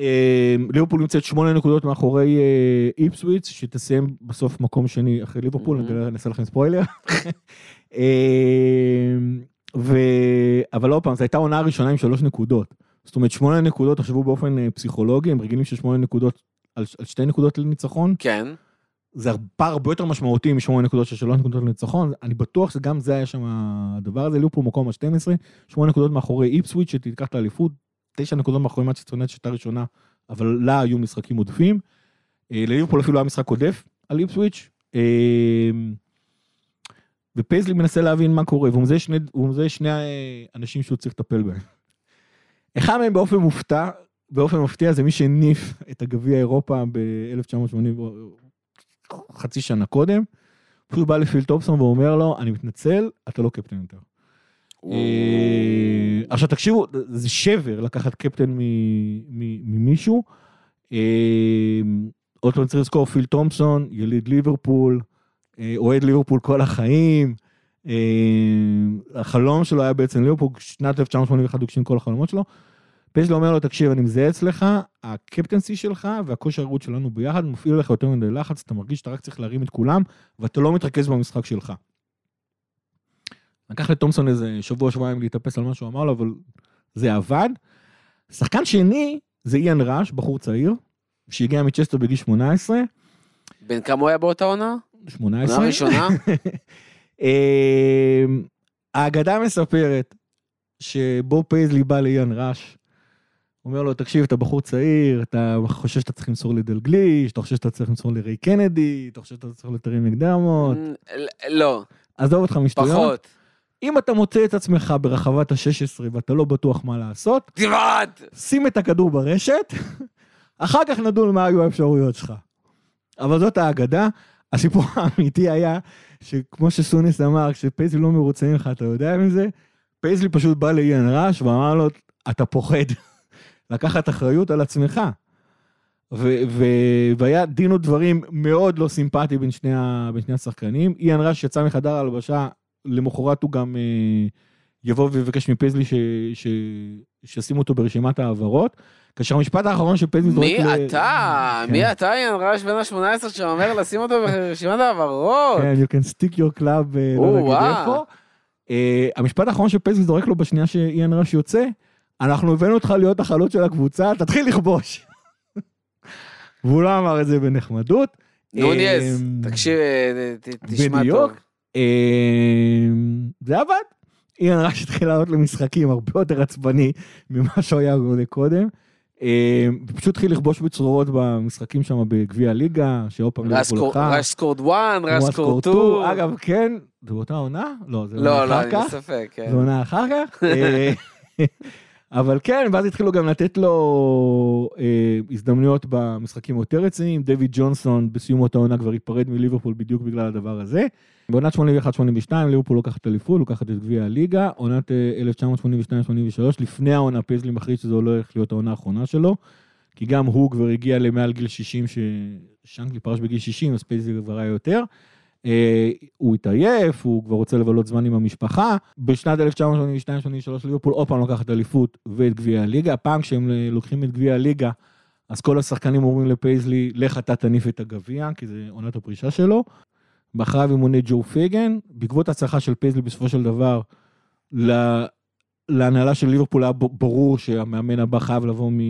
אמ, ליברפול נמצאת שמונה נקודות מאחורי אה, איפסוויץ, שתסיים בסוף מקום שני אחרי ליברפול, אני אעשה לכם ספוילר. אמ, ו... אבל עוד פעם, זו הייתה עונה הראשונה עם שלוש נקודות. זאת אומרת, שמונה נקודות, תחשבו באופן אה, פסיכולוגי, הם רגילים ששמונה נקודות על, על שתי נקודות לניצחון. כן. זה פער הרבה יותר משמעותי משמונה נקודות של שלוש נקודות לניצחון, אני בטוח שגם זה היה שם הדבר הזה, ליברפול מקום ה-12, שמונה נקודות מאחורי איפסוויץ' שתיקח את האליפות, תשע נקודות מאחורי מצ'סטר יונייטד שהייתה ראשונה, אבל לה היו משחקים עודפים. אה, לליברפול אפילו היה משחק עודף על איפסוויץ'. אה, ופייזלי מנסה להבין מה קורה, והוא מזהה שני, שני אה, אנשים שהוא צריך לטפל בהם. אחד מהם באופן מופתע, באופן מפתיע זה מי שהניף את הגביע אירופה ב-1980, חצי שנה קודם. פשוט בא לפיל תומפסון ואומר לו, אני מתנצל, אתה לא קפטן יותר. אה, עכשיו תקשיבו, זה שבר לקחת קפטן ממישהו. אה, עוד פעם צריך לזכור, פיל תומפסון, יליד ליברפול, אה, אוהד ליברפול כל החיים. החלום שלו היה בעצם ליברפול, שנת 1981 הוא הגשים כל החלומות שלו. פייזלי אומר לו, תקשיב, אני מזהה אצלך, ה captaincy שלך והכושר הרע שלנו ביחד מפעיל עליך יותר מדי לחץ, אתה מרגיש שאתה רק צריך להרים את כולם, ואתה לא מתרכז במשחק שלך. לקח לתומפסון איזה שבוע, שבועיים להתאפס על מה שהוא אמר לו, אבל זה עבד. שחקן שני זה איאן ראש, בחור צעיר, שהגיע מצ'סטר בגיל 18. בן כמה הוא היה באותה עונה? 18. עונה ראשונה? אמ, האגדה מספרת שבוב פייזלי בא לאיאן ראש, אומר לו, תקשיב, אתה בחור צעיר, אתה חושב שאתה צריך למסור לדלגליש, אתה חושב שאתה צריך למסור לריי קנדי, אתה חושב שאתה צריך לטרי מקדרמוט, לא, עזוב אותך משטויות. פחות. אם אתה מוצא את עצמך ברחבת ה-16 ואתה לא בטוח מה לעשות, תבעט! שים את הכדור ברשת, אחר כך נדון מה היו האפשרויות שלך. אבל זאת האגדה. הסיפור האמיתי היה, שכמו שסונס אמר, כשפייזלי לא מרוצה ממך, אתה יודע מזה? פייזלי פשוט בא לאיאן ראש ואמר לו, אתה פוחד לקחת אחריות על עצמך. ו- ו- והיה דין ודברים מאוד לא סימפטי בין שני, ה- בין שני השחקנים. איאן ראש יצא מחדר ההלבשה, למחרת הוא גם אה, יבוא ויבקש מפייזלי ש- ש- שישימו אותו ברשימת ההעברות. כאשר המשפט האחרון שפייזלי זורק... מי ל- אתה? כן. מי אתה, איאן ראש בן ה-18 שאומר לשים אותו ברשימת העברות? כן, you can stick your club, אה, לא נגיד. איפה. אה, המשפט האחרון שפייזלי זורק לו בשנייה שאיאן ראש יוצא, אנחנו הבאנו אותך להיות החלוץ של הקבוצה, תתחיל לכבוש. והוא לא אמר את זה בנחמדות. נוניז, אה, תקשיב, תשמע. טוב. זה עבד. איאן ראש התחיל לעלות למשחקים הרבה יותר עצבני ממה שהוא היה קודם. אה, ופשוט התחיל לכבוש בצרורות במשחקים שם בגביע הליגה, שעוד פעם רס ליברפול לקחה. ראש סקורד 1, ראש כמו סקורד הסקורטור. 2. אגב, כן, זה באותה עונה? לא, זה לא, עונה לא, אחר אני כך. בספק, כן. זה עונה אחר כך. אה, אבל כן, ואז התחילו גם לתת לו אה, הזדמנויות במשחקים יותר רציניים. דויד ג'ונסון בסיום אותה עונה כבר ייפרד מליברפול בדיוק בגלל הדבר הזה. בעונת 81-82 ליברפול לוקחת אליפות, לוקחת את גביע הליגה. עונת אה, 1982-83, לפני העונה פייזלי מחליט שזו הולכת להיות העונה האחרונה שלו. כי גם הוא כבר הגיע למעל גיל 60, ששנקלי פרש בגיל 60, אז פייזלי כבר היה יותר. אה, הוא התעייף, הוא כבר רוצה לבלות זמן עם המשפחה. בשנת 1982-83 ליברפול עוד פעם לוקחת אליפות ואת גביע הליגה. הפעם כשהם אה, לוקחים את גביע הליגה, אז כל השחקנים אומרים לפייזלי, לך אתה תניף את הגביע, כי זה עונת הפרישה שלו. מאחריו ימונה ג'ו פייגן, בעקבות ההצלחה של פייזלי בסופו של דבר, ל- להנהלה של ליברפול היה ברור שהמאמן הבא חייב לבוא מ...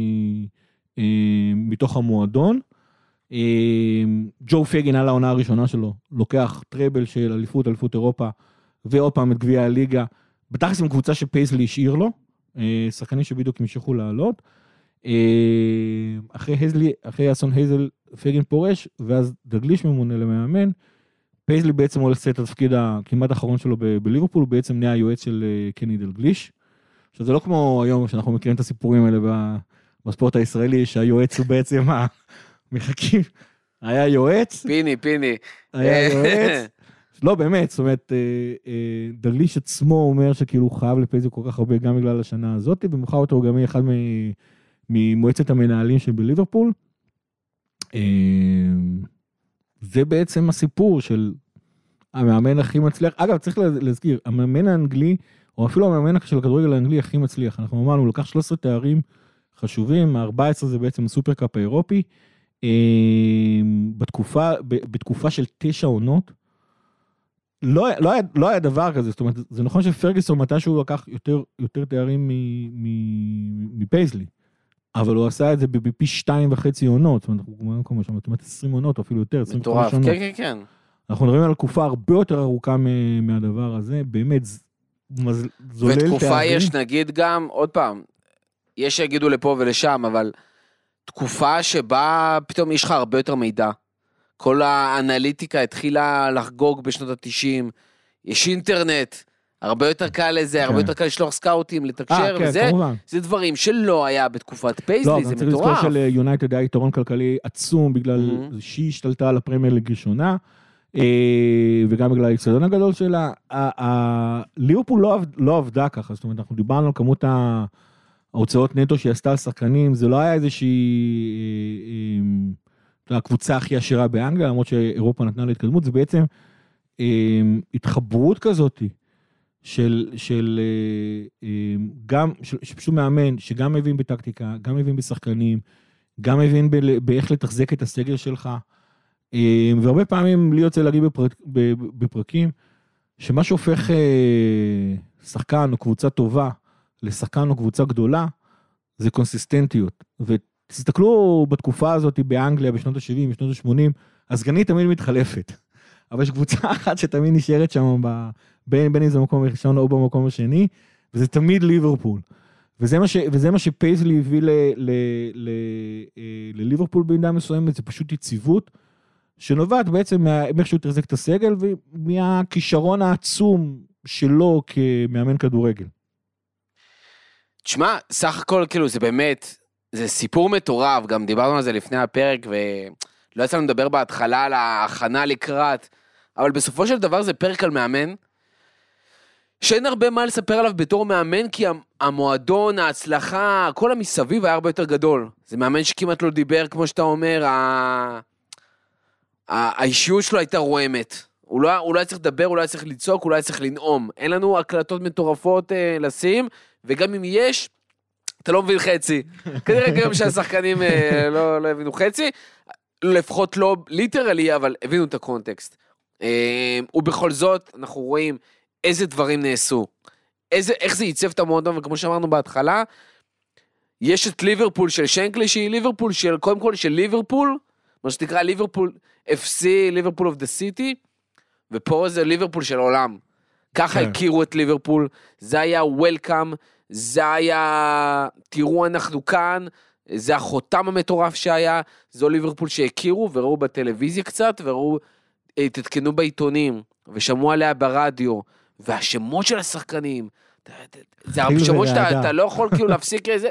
אה, מתוך המועדון. אה, ג'ו פייגן על העונה הראשונה שלו, לוקח treble של אליפות, אליפות אירופה, ועוד פעם את גביע הליגה. בתכלס עם קבוצה שפייזלי השאיר לו, אה, שחקנים שבדיוק המשיכו לעלות. אה, אחרי הזלי, אחרי אסון הייזל, פייגן פורש, ואז דגליש ממונה למאמן. פייזלי בעצם עושה את התפקיד הכמעט האחרון שלו בליברפול, הוא בעצם נהיה היועץ של אה, קני דלגליש. עכשיו זה לא כמו היום שאנחנו מכירים את הסיפורים האלה בספורט הישראלי, שהיועץ הוא בעצם המחכים. היה יועץ, פיני, פיני. היה יועץ. לא, באמת, זאת אומרת, אה, אה, דגליש עצמו אומר שכאילו הוא חייב לפייזלי כל כך הרבה גם בגלל השנה הזאת, יותר הוא גם יהיה אחד מ- ממועצת המנהלים שבליברפול. אה, זה בעצם הסיפור של המאמן הכי מצליח. אגב, צריך לה- להזכיר, המאמן האנגלי, או אפילו המאמן של הכדורגל האנגלי הכי מצליח. אנחנו אמרנו, הוא לקח 13 תארים חשובים, ה-14 זה בעצם הסופרקאפ האירופי. אה, בתקופה, בתקופה של תשע עונות, לא, לא, היה, לא היה דבר כזה, זאת אומרת, זה נכון שפרגוסון מתישהו לקח יותר, יותר תארים מפייזלי, אבל הוא עשה את זה בפי שתיים וחצי עונות, זאת אומרת, אנחנו במקום שם, זאת אומרת 20 עונות או אפילו יותר, 25 מטורף. עונות. כן, כן, כן. אנחנו מדברים על תקופה הרבה יותר ארוכה מהדבר הזה, באמת, זולל תארים. ותקופה יש, נגיד גם, עוד פעם, יש שיגידו לפה ולשם, אבל תקופה שבה פתאום יש לך הרבה יותר מידע. כל האנליטיקה התחילה לחגוג בשנות ה-90, יש אינטרנט, הרבה יותר קל לזה, הרבה כן. יותר קל לשלוח סקאוטים, לתקשר, כן, וזה, כמובן. זה דברים שלא היה בתקופת לא, פייסלי, אבל זה צריך לזכור מטורף. שליונייטד היה יתרון כלכלי עצום בגלל Mhm. שהיא השתלטה על הפרמייר ליג ראשונה. אה, וגם בגלל האיצטדיון הגדול שלה. ליברפול לא, עבד- לא עבדה ככה, זאת אומרת, אנחנו דיברנו על כמות ה- ההוצאות נטו שהיא עשתה על שחקנים, זה לא היה איזושהי אה, אה, אתה יודע, הקבוצה הכי עשירה באנגליה, למרות שאירופה נתנה לה התקדמות, זה בעצם אה, התחברות כזאת של, של אה, אה, גם, שפשוט מאמן, שגם מבין בטקטיקה, גם מבין בשחקנים, גם מבין ב- באיך לתחזק את הסגל שלך. אה, והרבה פעמים לי יוצא להגיד בפרק, בפרקים, שמה שהופך אה, שחקן או קבוצה טובה לשחקן או קבוצה גדולה, זה קונסיסטנטיות. ותסתכלו בתקופה הזאת באנגליה בשנות ה-70, בשנות ה-80, הסגנית תמיד מתחלפת. אבל יש קבוצה אחת שתמיד נשארת שם, ב- בין, בין אם זה במקום הראשון או במקום השני, וזה תמיד ליברפול. וזה מה, ש, וזה מה שפייזלי הביא ל, ל, ל, אה, לליברפול במידה מסוימת, זה פשוט יציבות, שנובעת בעצם מאיך שהוא תחזק את הסגל ומהכישרון העצום שלו כמאמן כדורגל. תשמע, סך הכל, כאילו, זה באמת, זה סיפור מטורף, גם דיברנו על זה לפני הפרק, ולא יצא לנו לדבר בהתחלה על ההכנה לקראת, אבל בסופו של דבר זה פרק על מאמן, שאין הרבה מה לספר עליו בתור מאמן, כי המ- המועדון, ההצלחה, כל המסביב היה הרבה יותר גדול. זה מאמן שכמעט לא דיבר, כמו שאתה אומר, ה... ה- האישיות שלו הייתה רועמת. הוא לא, לא היה צריך לדבר, הוא לא היה צריך לצעוק, הוא לא היה צריך לנאום. אין לנו הקלטות מטורפות אה, לשים, וגם אם יש, אתה לא מבין חצי. כנראה גם שהשחקנים אה, לא, לא הבינו חצי, לפחות לא literally, אבל הבינו את הקונטקסט. אה, ובכל זאת, אנחנו רואים איזה דברים נעשו. איזה, איך זה ייצב את המועדון, וכמו שאמרנו בהתחלה, יש את ליברפול של שנקלי, שהיא ליברפול של, קודם כל של ליברפול, מה שנקרא ליברפול FC, ליברפול of the city, ופה זה ליברפול של עולם. ככה כן. הכירו את ליברפול, זה היה וולקאם, זה היה, תראו אנחנו כאן, זה החותם המטורף שהיה, זו ליברפול שהכירו וראו בטלוויזיה קצת, וראו, אה, התעדכנו בעיתונים, ושמעו עליה ברדיו, והשמות של השחקנים, זה שמות שאתה לא יכול כאילו להפסיק איזה,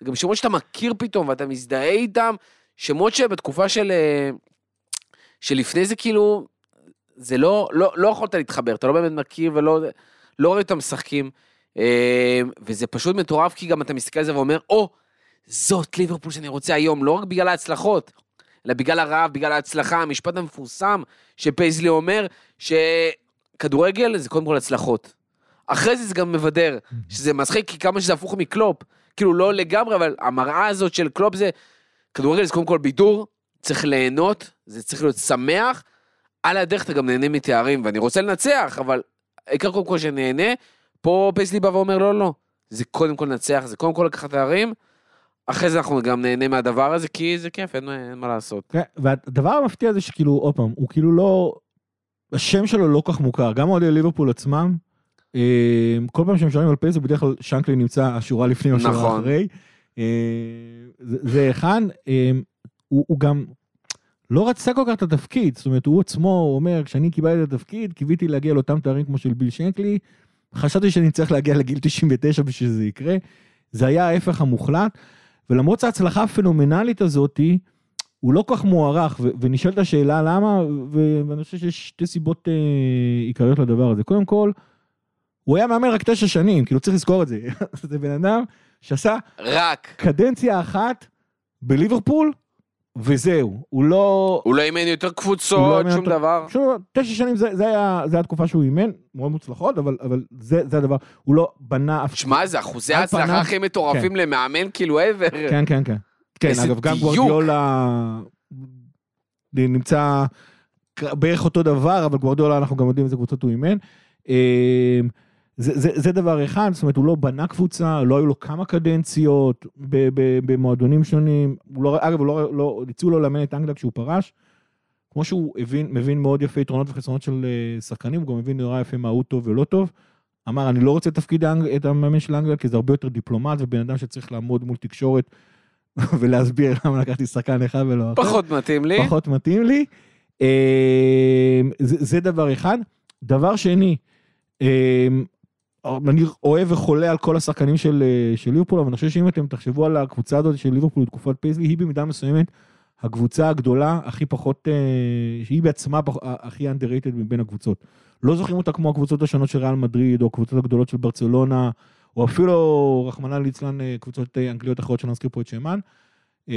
זה גם שמות שאתה מכיר פתאום ואתה מזדהה איתם, שמות שבתקופה של, אה, שלפני זה כאילו, זה לא, לא, לא יכולת להתחבר, אתה לא באמת מכיר ולא, לא רואה אותם משחקים, אה, וזה פשוט מטורף כי גם אתה מסתכל על זה ואומר, או, זאת ליברפול שאני רוצה היום, לא רק בגלל ההצלחות, אלא בגלל הרעב, בגלל ההצלחה, המשפט המפורסם שפייזלי אומר, שכדורגל זה קודם כל הצלחות. אחרי זה זה גם מבדר, שזה מצחיק כי כמה שזה הפוך מקלופ, כאילו לא לגמרי, אבל המראה הזאת של קלופ זה, כדורגל זה קודם כל בידור, צריך ליהנות, זה צריך להיות שמח, על הדרך אתה גם נהנה מתארים, ואני רוצה לנצח, אבל העיקר קודם כל שנהנה, פה פייסלי בא ואומר לא, לא, זה קודם כל לנצח, זה קודם כל לקחת תארים, אחרי זה אנחנו גם נהנה מהדבר הזה, כי זה כיף, אין, אין מה לעשות. כן, והדבר המפתיע זה שכאילו, עוד פעם, הוא כאילו לא, השם שלו לא כל כך מוכר, גם אוהדי ליברפול עצמם, אה, כל פעם שהם שואלים על פייס, בדרך כלל שנקלי נמצא השורה לפני או השורה נכון. אחרי. אה, זה אחד, אה, הוא הוא גם לא רצה כל כך את התפקיד, זאת אומרת, הוא עצמו אומר, כשאני קיבלתי את התפקיד, קיוויתי להגיע לאותם תארים כמו של ביל שנקלי, חשבתי שאני צריך להגיע לגיל 99 בשביל שזה יקרה, זה היה ההפך המוחלט, ולמרות ההצלחה הפנומנלית הזאתי, הוא לא כל כך מוערך, ונשאלת השאלה למה, ואני חושב שיש שתי סיבות אה, עיקריות לדבר הזה. קודם כל, הוא היה מאמן רק תשע שנים, כאילו צריך לזכור את זה. זה בן אדם שעשה רק, קדנציה אחת בליברפול, וזהו. הוא לא... הוא לא אימן יותר לא קבוצות, אימן שום יותר- דבר. שוב, תשע שנים זה, זה, היה, זה היה התקופה שהוא אימן, מאוד מוצלחות, אבל, אבל זה, זה הדבר. הוא לא בנה אף... שמע, זה אחוזי ההצלחה הכי מטורפים למאמן, כאילו ever. כן, כן, כן. כן, אגב, גם. גוורדיולה נמצא בערך אותו דבר, אבל גוורדיולה, אנחנו גם יודעים איזה קבוצות הוא אימן. זה, זה, זה דבר אחד, זאת אומרת, הוא לא בנה קבוצה, לא היו לו כמה קדנציות ב- ב- במועדונים שונים. הוא לא, אגב, הוא לא, לא, הציעו לו לאמן את אנגליה כשהוא פרש. כמו שהוא הבין, מבין מאוד יפה יתרונות וחסרונות של אה, שחקנים, הוא גם מבין נורא יפה מה הוא טוב ולא טוב. אמר, אני לא רוצה תפקיד האנג... את המאמן של אנגליה, כי זה הרבה יותר דיפלומט, ובן אדם שצריך לעמוד מול תקשורת ולהסביר למה לקחתי שחקן אחד ולא אחר. פחות מתאים לי. פחות מתאים לי. אה, זה, זה דבר אחד. דבר שני, אה, אני אוהב וחולה על כל השחקנים של, אה, של ליברפול, אבל אני חושב שאם אתם תחשבו על הקבוצה הזאת של ליברפול בתקופת פייזלי, היא במידה מסוימת הקבוצה הגדולה הכי פחות, אה, שהיא בעצמה הכי underrated מבין הקבוצות. לא זוכרים אותה כמו הקבוצות השונות של ריאל מדריד, או הקבוצות הגדולות של ברצלונה, או אפילו, רחמנא ליצלן, אה, קבוצות אנגליות אחרות שלא נזכיר פה את שמן,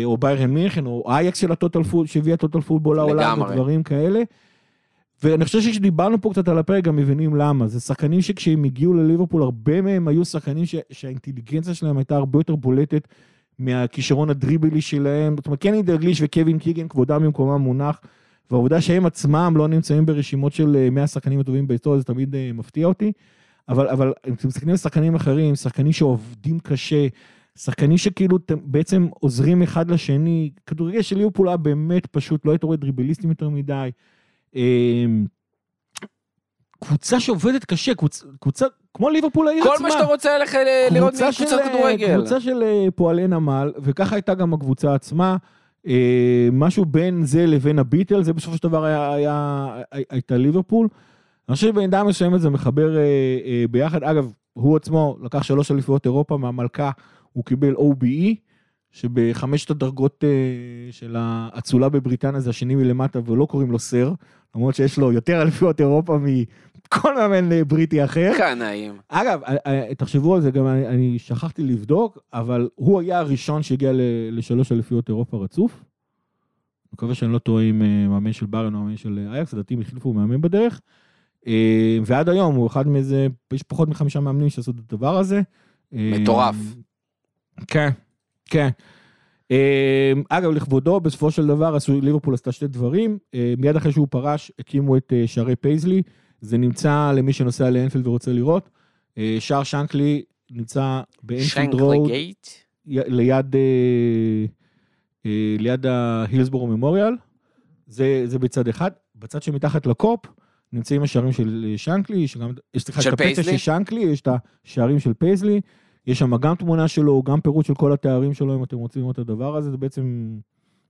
או ביירן מינכן, או אייקס של ה total football, שהביאה total football לעולם, לגמרי. ודברים כאלה. ואני חושב שכשדיברנו פה קצת על הפרק, גם מבינים למה. זה שחקנים שכשהם הגיעו לליברפול, הרבה מהם היו שחקנים ש... שהאינטליגנציה שלהם הייתה הרבה יותר בולטת מהכישרון הדריבלי שלהם. זאת אומרת, קני דלגליש וקווין קיגן, כבודם במקומם מונח, והעובדה שהם עצמם לא נמצאים ברשימות של אה, 100 השחקנים הטובים בהיסטוריה, זה תמיד אה, מפתיע אותי. אבל, אבל אם אתם מסתכלים על שחקנים אחרים, שחקנים שעובדים קשה, שחקנים שכאילו בעצם עוזרים אחד לשני, כדורגל של ליברפול היה באמת פשוט, לא היית רואה דריבליסטים יותר מדי. אמ, קבוצה שעובדת קשה, קבוצה, קבוצה כמו ליברפול העיר עצמה. כל מה שאתה רוצה ללכת ל- לראות מקבוצת של- כדורגל. קבוצה של אה, פועלי נמל, וככה הייתה גם הקבוצה עצמה. אה, משהו בין זה לבין הביטל, זה בסופו של דבר היה, היה, הייתה ליברפול. אני חושב שבעמדה מסוימת זה מחבר אה, אה, ביחד. אגב, הוא עצמו לקח שלוש אליפויות אירופה מהמלכה, הוא קיבל OBE, שבחמשת הדרגות אה, של האצולה בבריטניה זה השני מלמטה, ולא קוראים לו סר, למרות שיש לו יותר אליפויות אירופה מכל מאמן בריטי אחר. קנאים. אגב, אה, אה, תחשבו על זה, גם אני, אני שכחתי לבדוק, אבל הוא היה הראשון שהגיע לשלוש אליפויות אירופה רצוף. מקווה שאני לא טועה עם אה, מאמן של בריון או מאמן של אייקס, לדעתי הם החליפו מאמן בדרך. ועד היום הוא אחד מאיזה, יש פחות מחמישה מאמנים שעשו את הדבר הזה. מטורף. כן, כן. אה, אגב, לכבודו, בסופו של דבר עשו, ליברפול עשתה שתי דברים. אה, מיד אחרי שהוא פרש, הקימו את אה, שערי פייזלי. זה נמצא למי שנוסע לאנפילד ורוצה לראות. אה, שער שנקלי נמצא באנפילד שנקלי road, gate. ליד, אה, ליד ההילסבורו memorial. זה, זה בצד אחד. בצד שמתחת לקופ נמצאים השערים של שנקלי, שגם, סליחה, של את הפצע? של שנקלי, יש את השערים של פייזלי. יש שם גם תמונה שלו, גם פירוט של כל התארים שלו, אם אתם רוצים לראות את הדבר הזה, זה בעצם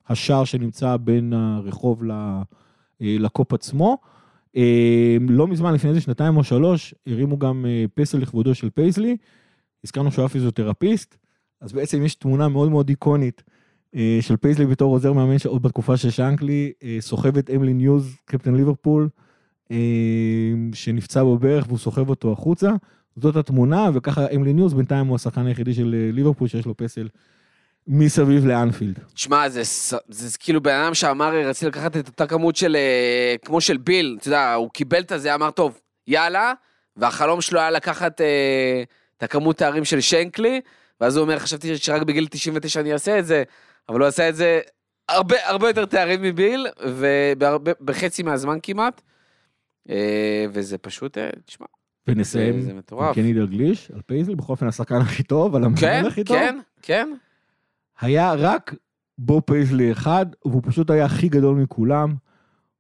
השער שנמצא בין הרחוב אה, לקופ עצמו. אה, לא מזמן, לפני איזה שנתיים או שלוש, הרימו גם אה, פסל לכבודו של פייזלי. הזכרנו שהוא היה פיזיותרפיסט, אז בעצם יש תמונה מאוד מאוד איקונית של פייזלי בתור עוזר מאמן שעוד בתקופה של שנקלי, סוחב את אמלין יוז, קפטן ליברפול, שנפצע בברך והוא סוחב אותו החוצה. זאת התמונה, וככה אמלין יוז בינתיים הוא השחקן היחידי של אה, ליברפול שיש לו פסל מסביב לאנפילד. תשמע, זה, ס- זה כאילו בן אדם שאמר, רציתי לקחת את אותה כמות של, אה, כמו של ביל, אתה יודע, הוא קיבל את הזה, אמר, טוב, יאללה, והחלום שלו היה לקחת אה, את הכמות תארים של שנקלי, ואז הוא אומר, חשבתי שרק בגיל 99 אני אעשה את זה, אבל הוא עשה את זה הרבה, הרבה יותר תארים מביל, ובחצי מהזמן כמעט, אה, וזה פשוט, אה, תשמע, ונסיים זה עם מטורף. קני דלגליש על פייזלי, בכל אופן השחקן הכי טוב, על המאמן כן, הכי טוב. כן, כן. היה רק בוב פייזלי אחד, והוא פשוט היה הכי גדול מכולם.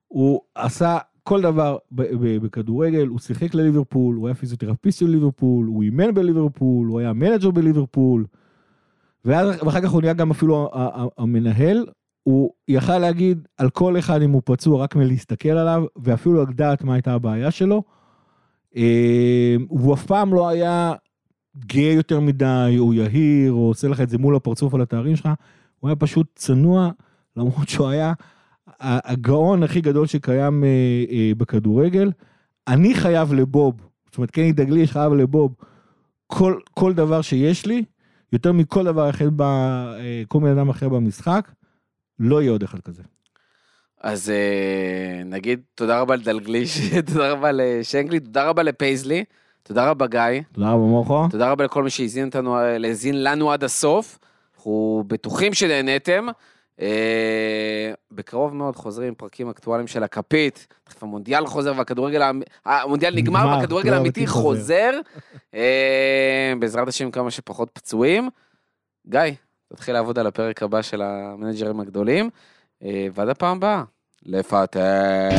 הוא עשה כל דבר בכדורגל, הוא שיחק לליברפול, הוא היה פיזיותרפיסט של ליברפול, הוא אימן בליברפול, הוא היה מנג'ר בליברפול, ואז, ואחר כך הוא נהיה גם אפילו המנהל. הוא יכל להגיד על כל אחד אם הוא פצוע רק מלהסתכל עליו, ואפילו לדעת מה הייתה הבעיה שלו. אה, הוא אף פעם לא היה גאה יותר מדי, או יהיר, או עושה לך את זה מול הפרצוף על התארים שלך, הוא היה פשוט צנוע, למרות שהוא היה הגאון הכי גדול שקיים אה, אה, בכדורגל. אני חייב לבוב, זאת אומרת, קני דגליש חייב לבוב כל, כל דבר שיש לי, יותר מכל דבר אחר, ב, כל בן אדם אחר במשחק, לא יהיה עוד אחד כזה. אז אה, נגיד תודה רבה לדלגליש, תודה רבה לשנקלי, תודה רבה לפייזלי, תודה רבה גיא, תודה רבה מורכו. תודה רבה לכל מי שהאזין אותנו, האזין לנו עד הסוף. אנחנו בטוחים שנהניתם. אה, בקרוב מאוד חוזרים פרקים אקטואליים של הכפית. תכף המונדיאל חוזר והכדורגל, האמ- המונדיאל נגמר והכדורגל הכדורגל האמיתי האמיתי חוזר. אה, בעזרת השם כמה שפחות פצועים. גיא, תתחיל לעבוד על הפרק הבא של המנג'רים הגדולים. אה, ועד הפעם הבאה, לפטר.